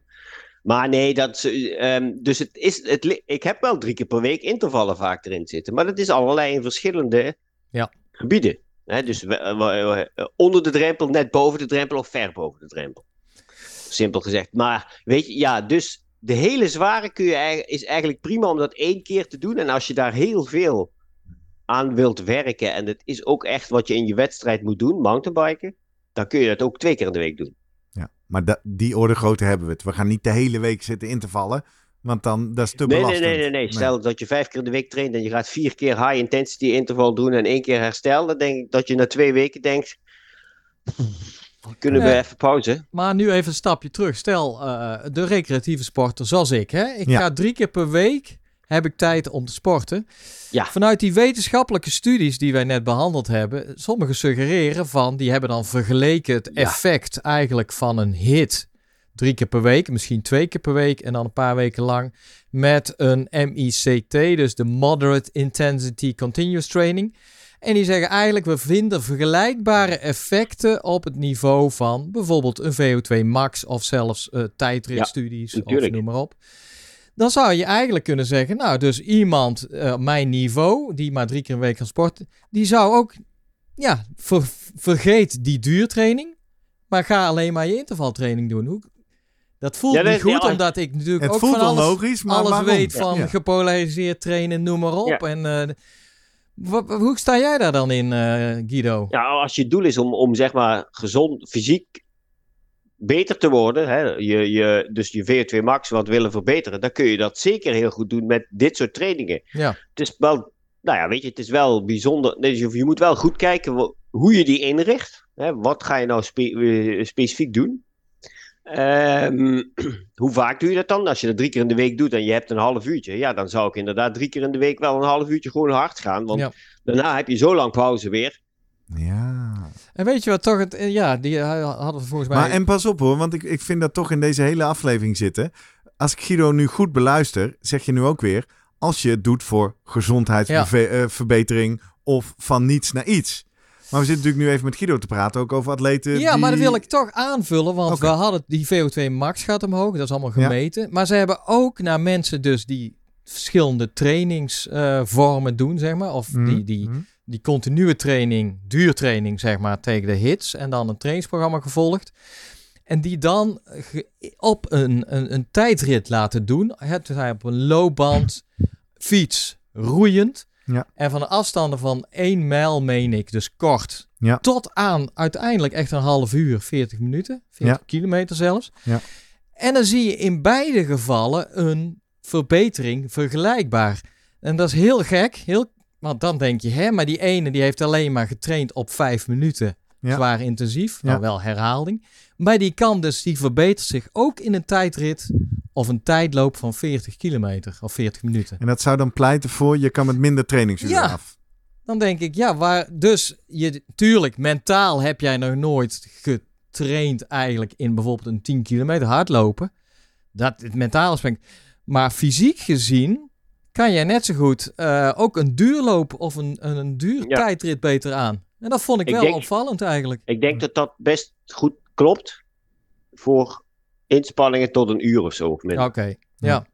Maar nee, dat, is, ehm, dus het is, het, ik heb wel drie keer per week intervallen vaak erin zitten. Maar dat is allerlei in verschillende Ja. gebieden. Dus we- we- we- onder de drempel, net boven de drempel of ver boven de drempel. Simpel gezegd. Maar weet je, ja, dus de hele zware kun je, is eigenlijk prima om dat één keer te doen. En als je daar heel veel aan wilt werken, en het is ook echt wat je in je wedstrijd moet doen, mountainbiken, dan kun je dat ook twee keer in de week doen. Ja, maar die orde hebben we het. We gaan niet de hele week zitten in te vallen, want dan dat is te Nee, nee, belastend. nee, nee, nee. Stel dat je vijf keer in de week traint en je gaat vier keer high intensity interval doen en één keer herstel, dan denk ik dat je na twee weken denkt, kunnen we even pauze? Maar nu even een stapje terug. Stel, eh, de recreatieve sporter zoals ik. Hè? Ik Ja. ga drie keer per week heb ik tijd om te sporten. Ja. Vanuit die wetenschappelijke studies die wij net behandeld hebben, sommigen suggereren van, die hebben dan vergeleken het Ja. effect eigenlijk van een hit drie keer per week, misschien twee keer per week en dan een paar weken lang met een MICT, dus de Moderate Intensity Continuous Training. En die zeggen eigenlijk, we vinden vergelijkbare effecten op het niveau van bijvoorbeeld een VO2 max of zelfs eh tijdritstudies of natuurlijk. noem maar op. Dan zou je eigenlijk kunnen zeggen, nou, dus iemand op mijn niveau, die maar drie keer een week kan sporten, die zou ook, ja, ver- vergeet die duurtraining, maar ga alleen maar je intervaltraining doen. Hoe, dat voelt Ja, dat- niet goed, ja, omdat ik natuurlijk Het ook voelt van alles, onlogisch, maar alles waarom? weet van Ja. gepolariseerd trainen, noem maar op. Ja. En eh, hoe sta jij daar dan in, eh, Guido? Ja, als je doel is om, om zeg maar gezond, fysiek beter te worden, hè, je, je, dus je VO2 max wat willen verbeteren, dan kun je dat zeker heel goed doen met dit soort trainingen. Ja. Het is wel, nou ja, weet je, het is wel bijzonder. Dus je, je moet wel goed kijken hoe je die inricht. Hè, wat ga je nou spe- eh, specifiek doen? Ehm, hoe vaak doe je dat dan? Als je dat drie keer in de week doet en je hebt een half uurtje, ja, dan zou ik inderdaad drie keer in de week wel een half uurtje gewoon hard gaan. Want Ja. daarna heb je zo lang pauze weer. Ja. En weet je wat toch het, eh, ja, die eh, hadden we volgens mij... Maar en pas op hoor, want ik, ik vind dat toch in deze hele aflevering zitten. Als ik Guido nu goed beluister, zeg je nu ook weer, als je het doet voor gezondheidsverbetering of van niets naar iets. Maar we zitten natuurlijk nu even met Guido te praten, ook over atleten. Ja, maar dat die- wil ik toch aanvullen, want we hadden die VO2 max gaat omhoog, dat is allemaal gemeten. Maar ze hebben ook naar mensen dus die verschillende trainingsvormen doen, zeg maar, of Mhm, die, die, mhm. die continue training, duurtraining zeg maar, tegen de hits. En dan een trainingsprogramma gevolgd. En die dan op een, een, een tijdrit laten doen. Het hij op een loopband, fiets, roeiend. Ja. En van een afstanden van 1 mijl, meen ik, dus kort. Ja. Tot aan uiteindelijk echt een half uur, 40 minuten. 40 Ja. kilometer zelfs. Ja. En dan zie je in beide gevallen een verbetering vergelijkbaar. En dat is heel gek. Heel, want dan denk je, hè, maar die ene die heeft alleen maar getraind op 5 minuten. Ja. Zwaar intensief. Ja. Nou, wel herhaling. Maar die kan dus, die verbetert zich ook in een tijdrit of een tijdloop van 40 kilometer of 40 minuten. En dat zou dan pleiten voor je kan met minder trainingsuren Ja. af. Dan denk ik, ja, waar, dus je, tuurlijk, mentaal heb jij nog nooit getraind eigenlijk in bijvoorbeeld een 10 kilometer hardlopen. Dat, het mentale aspect. Maar fysiek gezien kan jij net zo goed eh, ook een duurloop of een, een, een duur Ja. tijdrit beter aan. En dat vond ik, Ik wel denk- opvallend eigenlijk. Ik denk dat dat best goed klopt voor inspanningen tot een uur of zo. Oké, ja.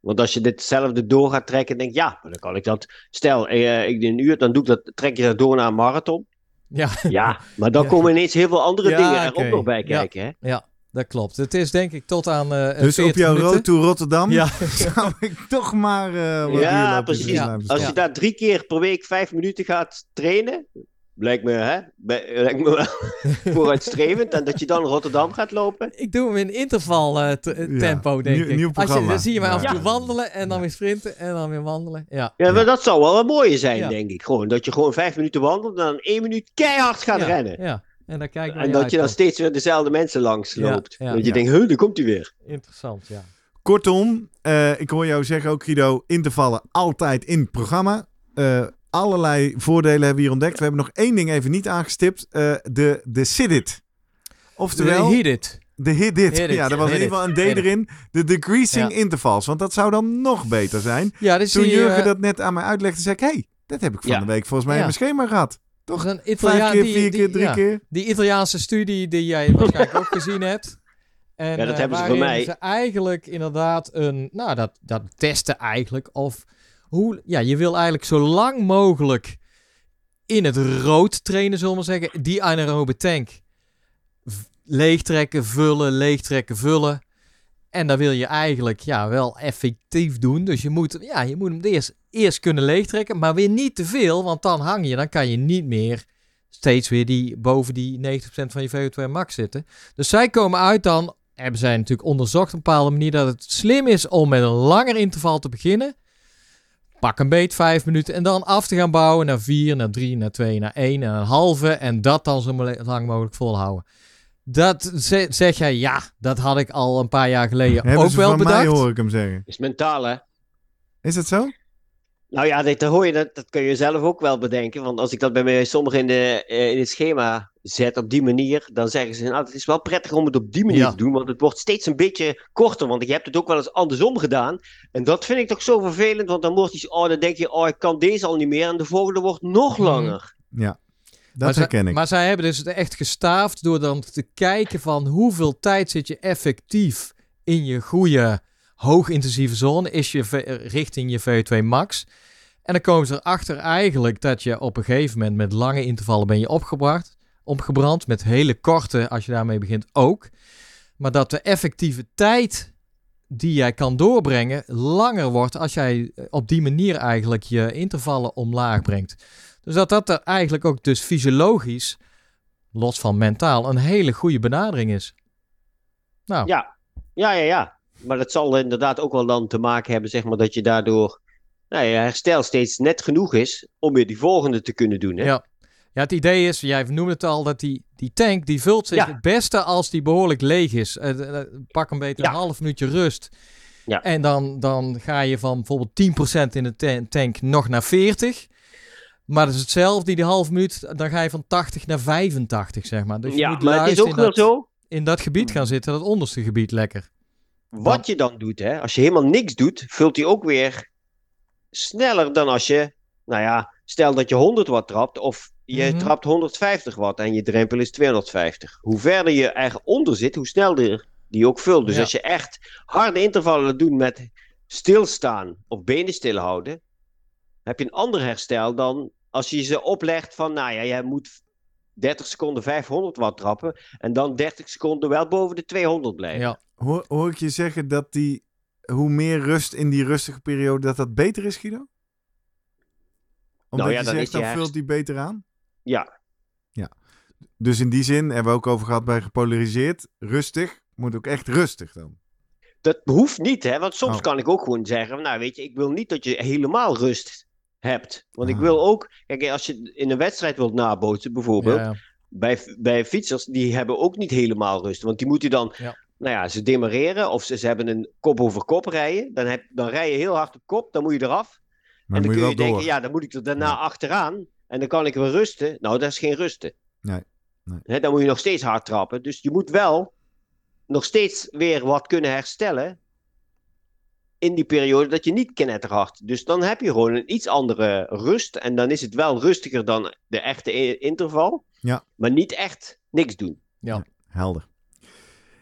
Want als je ditzelfde door gaat trekken, denk ik, ja, maar dan kan ik dat. Stel, eh, ik doe een uur, dan doe ik dat, trek je dat door naar een marathon. Ja, Ja, maar dan Ja. komen ineens heel veel andere Ja, dingen er ook nog bij Ja. kijken. Hè? ja, dat klopt. Het is denk ik tot aan eh Dus op 40 jouw minuten. road to Rotterdam Ja, zou ik toch maar eh wat Ja, precies. Als je daar drie keer per week vijf minuten gaat trainen, lijkt me, hè, lijkt me wel vooruitstrevend. En dat je dan Rotterdam gaat lopen. Ik doe hem in interval eh, eh, Ja, tempo, denk nieuw- ik. nieuw Als je, dan zie je mij af en toe wandelen en dan weer sprinten en dan weer wandelen. Ja. Ja, maar dat zou wel wat mooier zijn, Ja. denk ik. Gewoon, dat je gewoon vijf minuten wandelt en dan één minuut keihard gaat ja, rennen. Ja, en dan kijk En dat je dan steeds weer dezelfde mensen langs Ja, loopt. ja, dat je ja. denkt, huh, daar komt hij weer. Interessant, ja. Kortom, eh, ik hoor jou zeggen ook, Guido, intervallen altijd in het programma. Eh, allerlei voordelen hebben we hier ontdekt. We hebben nog één ding even niet aangestipt. eh, de, de sit-it. Oftewel, De hit it. de hit-it. Hit it, Ja, er was in ieder geval een D erin. De decreasing Ja. intervals. Want dat zou dan nog beter zijn. Ja, dus Toen je, Jurgen eh, dat net aan mij uitlegde, zei ik... hey, dat heb ik van Ja. de week volgens mij Ja. in mijn schema gehad. toch een Vijf Italiaan keer, die, vier die- keer, drie ja, keer. Die Italiaanse studie die jij waarschijnlijk ook gezien hebt. En, Ja, dat eh, hebben ze mij. ze eigenlijk inderdaad een, nou dat, dat testen eigenlijk of hoe, ja, je wil eigenlijk zo lang mogelijk in het rood trainen, zullen we maar zeggen, die anaerobe tank leegtrekken, vullen, leegtrekken, vullen. En dat wil je eigenlijk ja, wel effectief doen. Dus je moet, ja, je moet hem eerst, eerst kunnen leegtrekken, maar weer niet te veel, want dan hang je, dan kan je niet meer steeds weer die, boven die 90% van je VO2 max zitten. Dus zij komen uit dan, hebben zij natuurlijk onderzocht op een bepaalde manier, dat het slim is om met een langer interval te beginnen. Pak een beet, vijf minuten. En dan af te gaan bouwen naar vier, naar drie, naar twee, naar één en een halve. En dat dan zo lang mogelijk volhouden. Dat ze- zeg jij, ja, dat had ik al een paar jaar geleden Hebben ook ze wel van bedacht. mij, hoor ik hem zeggen. is mentaal, hè? Is dat zo? Nou ja, dat, hoor je, dat, dat kun je zelf ook wel bedenken. Want als ik dat bij mij sommigen in, de, eh, in het schema zet op die manier, dan zeggen ze, nou, het is wel prettig om het op die manier Ja. te doen, want het wordt steeds een beetje korter. Want je hebt het ook wel eens andersom gedaan. En dat vind ik toch zo vervelend, want dan wordt iets, oh, dan denk je, oh, ik kan deze al niet meer. En de volgende wordt nog Mhm. langer. Ja, dat maar herken zij, ik. Maar zij hebben dus het echt gestaafd door dan te kijken van hoeveel tijd zit je effectief in je goede hoogintensieve zone, is je V- richting je VO2 max. En dan komen ze erachter eigenlijk dat je op een gegeven moment met lange intervallen ben je opgebracht, opgebrand, met hele korte, als je daarmee begint, ook. Maar dat de effectieve tijd die jij kan doorbrengen langer wordt als jij eh, op die manier eigenlijk je intervallen omlaag brengt. Dus dat dat er eigenlijk ook dus fysiologisch, los van mentaal, een hele goede benadering is. Nou, Ja, ja, ja, ja. Maar dat zal inderdaad ook wel dan te maken hebben, zeg maar, dat je daardoor, nou, je herstel steeds net genoeg is om weer die volgende te kunnen doen. Hè? Ja. Ja, het idee is, jij noemde het al, dat die, die tank die vult zich Ja. het beste als die behoorlijk leeg is. Eh, eh, pak een beetje Ja. een half minuutje rust. Ja. En dan, dan ga je van bijvoorbeeld 10% in de ta- tank nog naar 40. Maar dat is hetzelfde, die half minuut, dan ga je van 80 naar 85, zeg maar. Dus je ja, moet maar het is ook wel dat, zo. in dat gebied gaan zitten, dat onderste gebied lekker. Wat je dan doet, hè, als je helemaal niks doet, vult hij ook weer sneller dan als je, nou ja, stel dat je 100 watt trapt of je Mhm. trapt 150 watt en je drempel is 250. Hoe verder je er onder zit, hoe sneller die ook vult. Dus Ja. als je echt harde intervallen doet met stilstaan of benen stilhouden, heb je een ander herstel dan als je ze oplegt van, nou ja, jij moet 30 seconden 500 watt trappen en dan 30 seconden wel boven de 200 blijven. Ja. Hoor, hoor ik je zeggen dat die, hoe meer rust in die rustige periode, dat dat beter is, Guido? Omdat Nou ja, je dan zegt, dan vult die beter aan? Ja, Dus in die zin, hebben we ook over gehad bij gepolariseerd, rustig, moet ook echt rustig dan. dat hoeft niet, hè? Want soms Oh. kan ik ook gewoon zeggen: Nou, weet je, ik wil niet dat je helemaal rust hebt. Want ik Ah. wil ook, kijk, als je in een wedstrijd wilt nabootsen, bijvoorbeeld, Ja, bij, bij fietsers, die hebben ook niet helemaal rust. Want die moeten dan, Ja. Nou ja, ze demareren of ze, ze hebben een kop over kop rijden. Dan, heb, dan rij je heel hard op kop, dan moet je eraf. Maar en dan moet je kun wel je denken, door. ja, dan moet ik er daarna Ja. achteraan. En dan kan ik weer rusten. Nou, dat is geen rusten. Nee, nee. Dan moet je nog steeds hard trappen. Dus je moet wel nog steeds weer wat kunnen herstellen. In die periode dat je niet knetterhard. Dus dan heb je gewoon een iets andere rust. En dan is het wel rustiger dan de echte interval. Ja. Maar niet echt niks doen. Helder.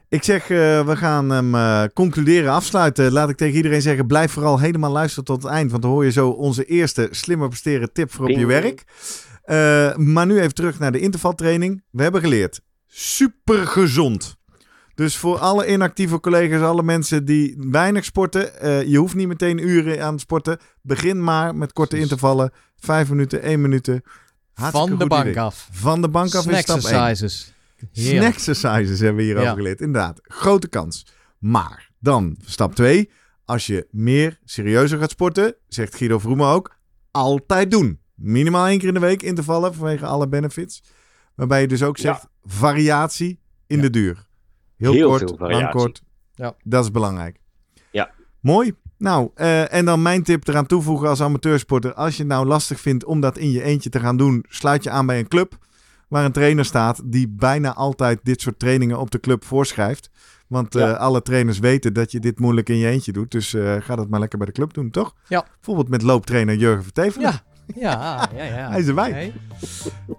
Ik zeg, eh, we gaan hem eh, concluderen, afsluiten. Laat ik tegen iedereen zeggen, blijf vooral helemaal luisteren tot het eind. Want dan hoor je zo onze eerste slimmer presteren tip voor op je werk. Eh, maar nu even terug naar de intervaltraining. We hebben geleerd, super gezond. Dus voor alle inactieve collega's, alle mensen die weinig sporten, je hoeft niet meteen uren aan het sporten. Begin maar met korte intervallen, vijf minuten, één minuut. Van de bank af. Van de bank af Snack is stap exercises. Snacksercises hebben we hierover ja. geleerd. Inderdaad, grote kans. Maar dan, stap 2. Als je meer serieuzer gaat sporten, zegt Guido Vroemen ook, altijd doen. Minimaal één keer in de week intervallen vanwege alle benefits. Waarbij je dus ook zegt, variatie in de duur. Heel, Heel kort, lang kort. Ja. Dat is belangrijk. Ja. Mooi. Nou, eh, en dan mijn tip eraan toevoegen als amateursporter. Als je het nou lastig vindt om dat in je eentje te gaan doen, sluit je aan bij een club waar een trainer staat die bijna altijd dit soort trainingen op de club voorschrijft. Want eh, alle trainers weten dat je dit moeilijk in je eentje doet. Dus eh, ga dat maar lekker bij de club doen, toch? Ja. Bijvoorbeeld met looptrainer Jurgen Vertevelen. Ja, ja, ja, ja. Hij is erbij. Nee.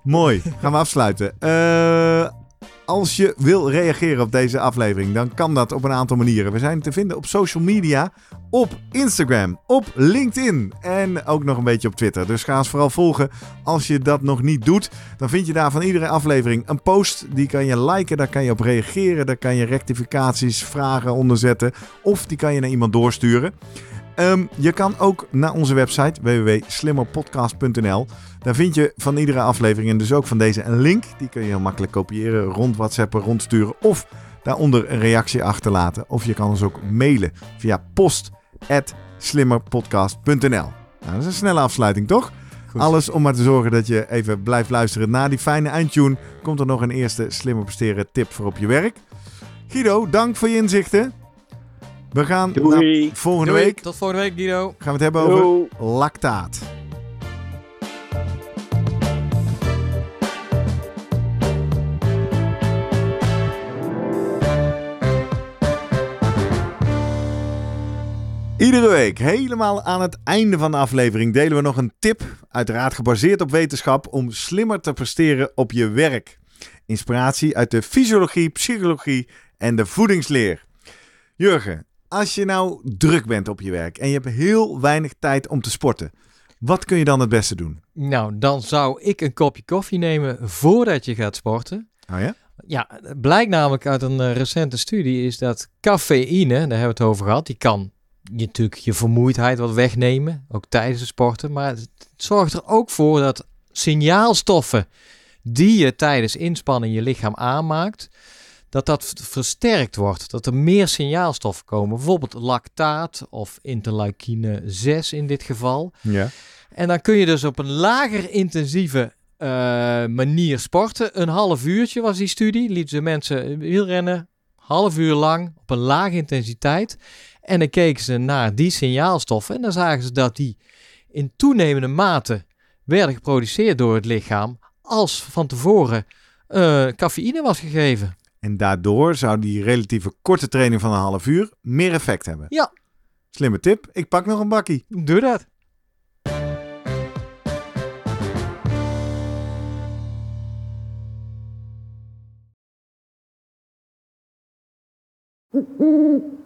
Mooi, gaan we afsluiten. Eh, als je wil reageren op deze aflevering, dan kan dat op een aantal manieren. We zijn te vinden op social media, op Instagram, op LinkedIn en ook nog een beetje op Twitter. Dus ga ons vooral volgen. Als je dat nog niet doet, dan vind je daar van iedere aflevering een post. Die kan je liken, daar kan je op reageren, daar kan je rectificaties, vragen onder zetten. Of die kan je naar iemand doorsturen. Ehm, je kan ook naar onze website www.slimmerpodcast.nl. Daar vind je van iedere aflevering en dus ook van deze een link. Die kun je heel makkelijk kopiëren, rond WhatsAppen, rondsturen of daaronder een reactie achterlaten. Of je kan ons ook mailen via post@slimmerpodcast.nl. Nou, dat is een snelle afsluiting, toch? Goed. Alles om maar te zorgen dat je even blijft luisteren. Na die fijne eindtune komt er nog een eerste slimmer presteren tip voor op je werk. Guido, dank voor je inzichten. We gaan Doei. volgende Doei. week Tot volgende week, Guido. gaan we het hebben over lactaat. Iedere week, helemaal aan het einde van de aflevering, delen we nog een tip, uiteraard gebaseerd op wetenschap, om slimmer te presteren op je werk. Inspiratie uit de fysiologie, psychologie en de voedingsleer. Jurgen, als je nou druk bent op je werk en je hebt heel weinig tijd om te sporten, wat kun je dan het beste doen? Nou, dan zou ik een kopje koffie nemen voordat je gaat sporten. Oh ja? Ja, blijkt namelijk uit een eh, recente studie is dat cafeïne, daar hebben we het over gehad, die kan je natuurlijk je vermoeidheid wat wegnemen, ook tijdens het sporten. Maar het zorgt er ook voor dat signaalstoffen die je tijdens inspanning je lichaam aanmaakt, dat dat versterkt wordt. Dat er meer signaalstoffen komen, bijvoorbeeld lactaat of interleukine 6 in dit geval. Ja. En dan kun je dus op een lager intensieve eh, manier sporten. Een half uurtje was die studie. Lieten ze mensen wielrennen, half uur lang, op een lage intensiteit. En dan keken ze naar die signaalstoffen. En dan zagen ze dat die in toenemende mate werden geproduceerd door het lichaam. Als van tevoren eh, cafeïne was gegeven. En daardoor zou die relatieve korte training van een half uur meer effect hebben. Ja. Slimme tip, ik pak nog een bakkie. Doe dat.